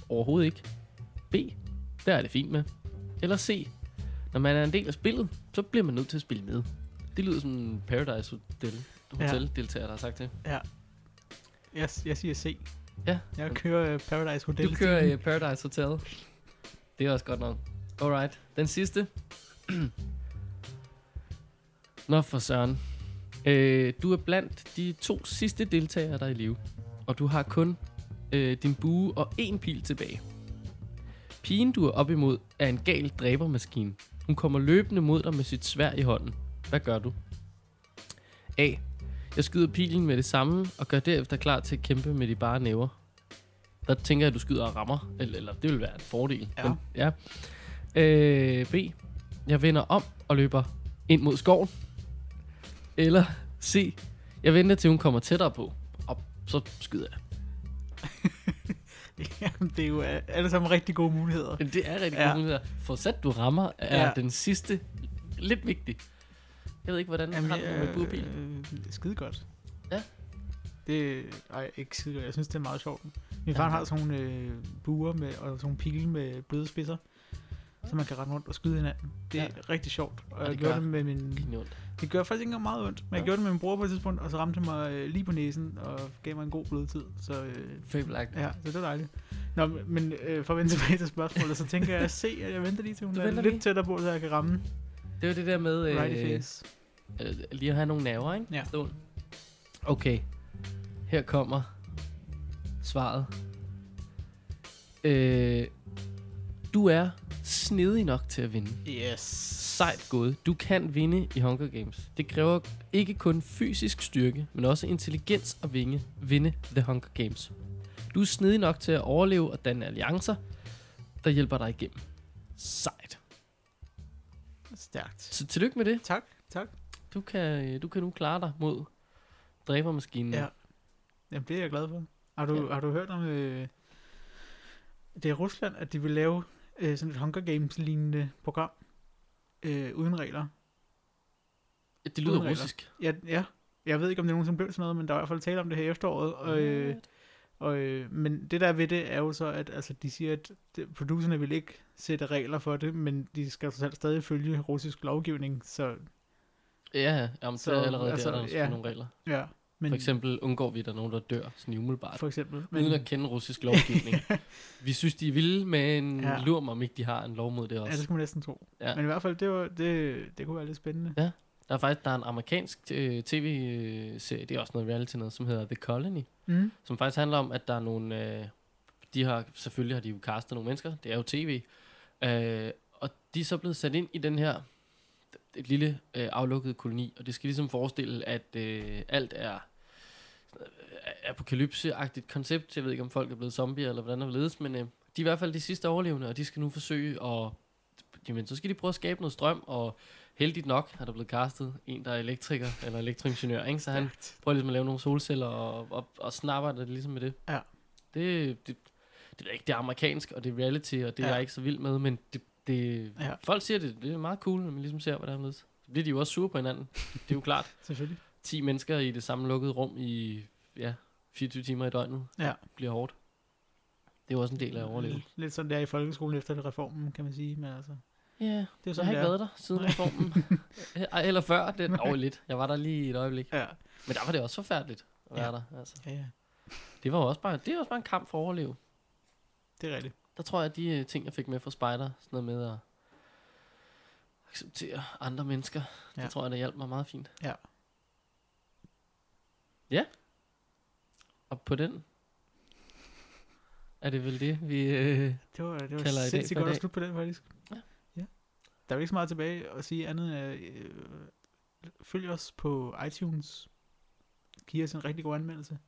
Overhovedet ikke. B. Der er det fint med. Eller C. Når man er en del af spillet, så bliver man nødt til at spille med. Det lyder som en Paradise Hotel, Ja. hotel deltager, der har sagt det. Ja. Jeg, jeg siger C. Ja. Jeg kører uh, Paradise Hotel. Du kører i Paradise Hotel. Det er også godt nok. Alright. Den sidste. Nå for søren. Øh, du er blandt de to sidste deltagere, der er i live. Og du har kun øh, din bue og en pil tilbage. Pigen, du er op imod, er en gal dræbermaskine. Hun kommer løbende mod dig med sit svær i hånden. Hvad gør du? A. Jeg skyder pilen med det samme, og gør derefter klar til at kæmpe med de bare næver. Der tænker jeg, at du skyder og rammer. Eller, eller det vil være en fordel. Ja. Men, ja. Øh, B. Jeg vender om og løber ind mod skoven. Eller C. Jeg venter til hun kommer tættere på. Og så skyder jeg. Det er jo alle sammen rigtig gode muligheder. Men det er rigtig Ja. ja. muligheder. Forudsat du rammer, er Ja. ja. den sidste lidt vigtig. Jeg ved ikke, hvordan Jamen, du det med burpil. øh, skide godt. Det er ikke skide godt. Jeg synes, det er meget sjovt. Min far Ja. har sådan nogle øh, buer med, og sådan nogle pile med bløde spidser, så man kan rende rundt og skyde hinanden. Det er Ja. rigtig sjovt. Og, Og jeg det gjorde gør det med min... Det gør faktisk ikke meget ondt, men jeg Ja. gjorde det med min bror på et tidspunkt, og så ramte han mig øh, lige på næsen, og gav mig en god blodtid. Så øh, Fabelagtigt. ja, så det var dejligt. Nå, men øh, for at vende tilbage til spørgsmålet, så tænker jeg at se, at jeg venter lige til hun er lidt lige? tættere på, så jeg kan ramme Det var det der med øh, right face. øh, lige at have nogle nerver, ikke? Ja. Stål. Okay. Her kommer svaret. Øh, du er snedig nok til at vinde. Yes. Sejt gået. Du kan vinde i Hunger Games. Det kræver ikke kun fysisk styrke, men også intelligens at vinde, vinde The Hunger Games. Du er snedig nok til at overleve og danne alliancer, der hjælper dig igennem. Sejt. Stærkt. Så tillykke med det. Tak, tak. Du kan, du kan nu klare dig mod dræbermaskinen. Ja. Jamen, det er jeg glad for. Har du, Ja. har du hørt om... Øh, det er Rusland, at de vil lave øh, sådan et Hunger Games-lignende program øh, uden regler. Det lyder Uden regler. russisk. Ja, ja. Jeg ved ikke, om det nogensinde blev sådan noget, men der er i hvert fald tale om det her i efteråret. Og, øh, og, øh, men det der ved det er jo så, at altså, de siger, at producerne vil ikke sætte regler for det, men de skal trods alt stadig følge russisk lovgivning. Så Ja, jamen, så, Så, så allerede altså, der, der er der ja. nogle regler. ja. Men, For eksempel undgår vi, at der er nogen, der dør sådan umiddelbart. For eksempel. Men, uden at kende russisk lovgivning. vi synes, de er vilde, men Ja. ja. lurer mig, om ikke de har en lov mod det Ja, også. det skal man næsten tro. Ja. Men i hvert fald, det, var, det, det kunne være lidt spændende. Der er faktisk der er en amerikansk øh, tv-serie, det er også noget reality noget, som hedder The Colony, Mm. som faktisk handler om, at der er nogle, øh, de har, selvfølgelig har de jo castet nogle mennesker, det er jo tv, øh, og de er så blevet sat ind i den her, et lille øh, aflukket koloni, og det skal ligesom forestille, at øh, alt er øh, apokalypse-agtigt koncept. Jeg ved ikke, om folk er blevet zombier, eller hvordan der ledes, men øh, de er i hvert fald de sidste overlevende, og de skal nu forsøge at, jamen, så skal de prøve at skabe noget strøm, og heldigt nok har der blevet castet en, der er elektriker, eller elektroingeniør, ikke? så han prøver ligesom at lave nogle solceller, og, og, og snapper det ligesom med det. Ja. Det, det, det, jeg ikke, det er amerikansk, og det er reality, og det ja. er jeg ikke så vild med, men det, det, Ja. folk siger det, det er meget cool, når man ligesom ser, hvordan det er. Så bliver de jo også sure på hinanden. Det er jo klart. Selvfølgelig. 10 mennesker i det samme lukkede rum i ja, 24 timer i døgnet Ja. bliver hårdt. Det er jo også en del af at overleve. Lidt, sådan der i folkeskolen efter reformen, kan man sige. Men altså, Ja, det er jeg sådan, har ikke været der siden reformen. Ej, Eller før, det er oh, lidt. Jeg var der lige et øjeblik. Ja, Men der var det også forfærdeligt at være Ja. der. Altså. ja, ja. Det var jo også bare, det er også bare en kamp for at overleve. Det er rigtigt. Der tror jeg, at de øh, ting, jeg fik med fra Spider, sådan noget med at acceptere andre mennesker, ja. Det tror jeg, det hjalp mig meget fint. Ja. Ja. Og på den er det vel det, vi... Øh, Det var, det var Kalder sindssygt godt at slutte på den, faktisk. Ja. ja. Der er jo ikke så meget tilbage at sige andet øh, følg os på iTunes. Giv os en rigtig god anmeldelse.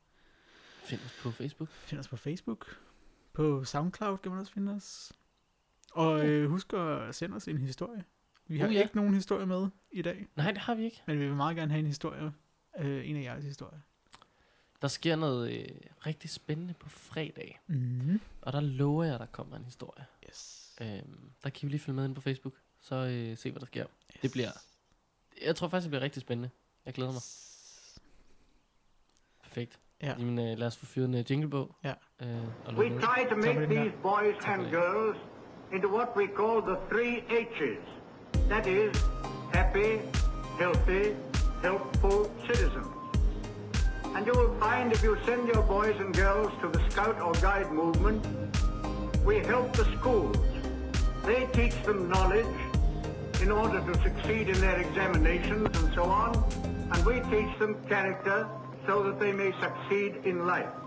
find os på Facebook. Find os på Facebook. På SoundCloud kan man også finde os. Og øh, husk at sende os en historie. Vi har Uh, uh, ja. ikke nogen historie med i dag, Nej, det har vi ikke. men vi vil meget gerne have en historie. Øh, en af jeres historier. Der sker noget øh, rigtig spændende på fredag, Mm-hmm. og der lover jeg, at der kommer en historie. Yes. Øhm, der kan I jo lige følge med ind på Facebook, så øh, se, hvad der sker. yes. Det bliver, jeg tror faktisk, det bliver rigtig spændende. Jeg glæder mig. Perfekt. Ja. Jamen, øh, lad os få fyret en øh, jingle på. Ja. Øh, og We try to make these boys and girls into what we call the three H's. That is, happy, healthy, helpful citizens. And you will find if you send your boys and girls to the Scout or Guide movement, we help the schools. They teach them knowledge in order to succeed in their examinations and so on, and we teach them character so that they may succeed in life.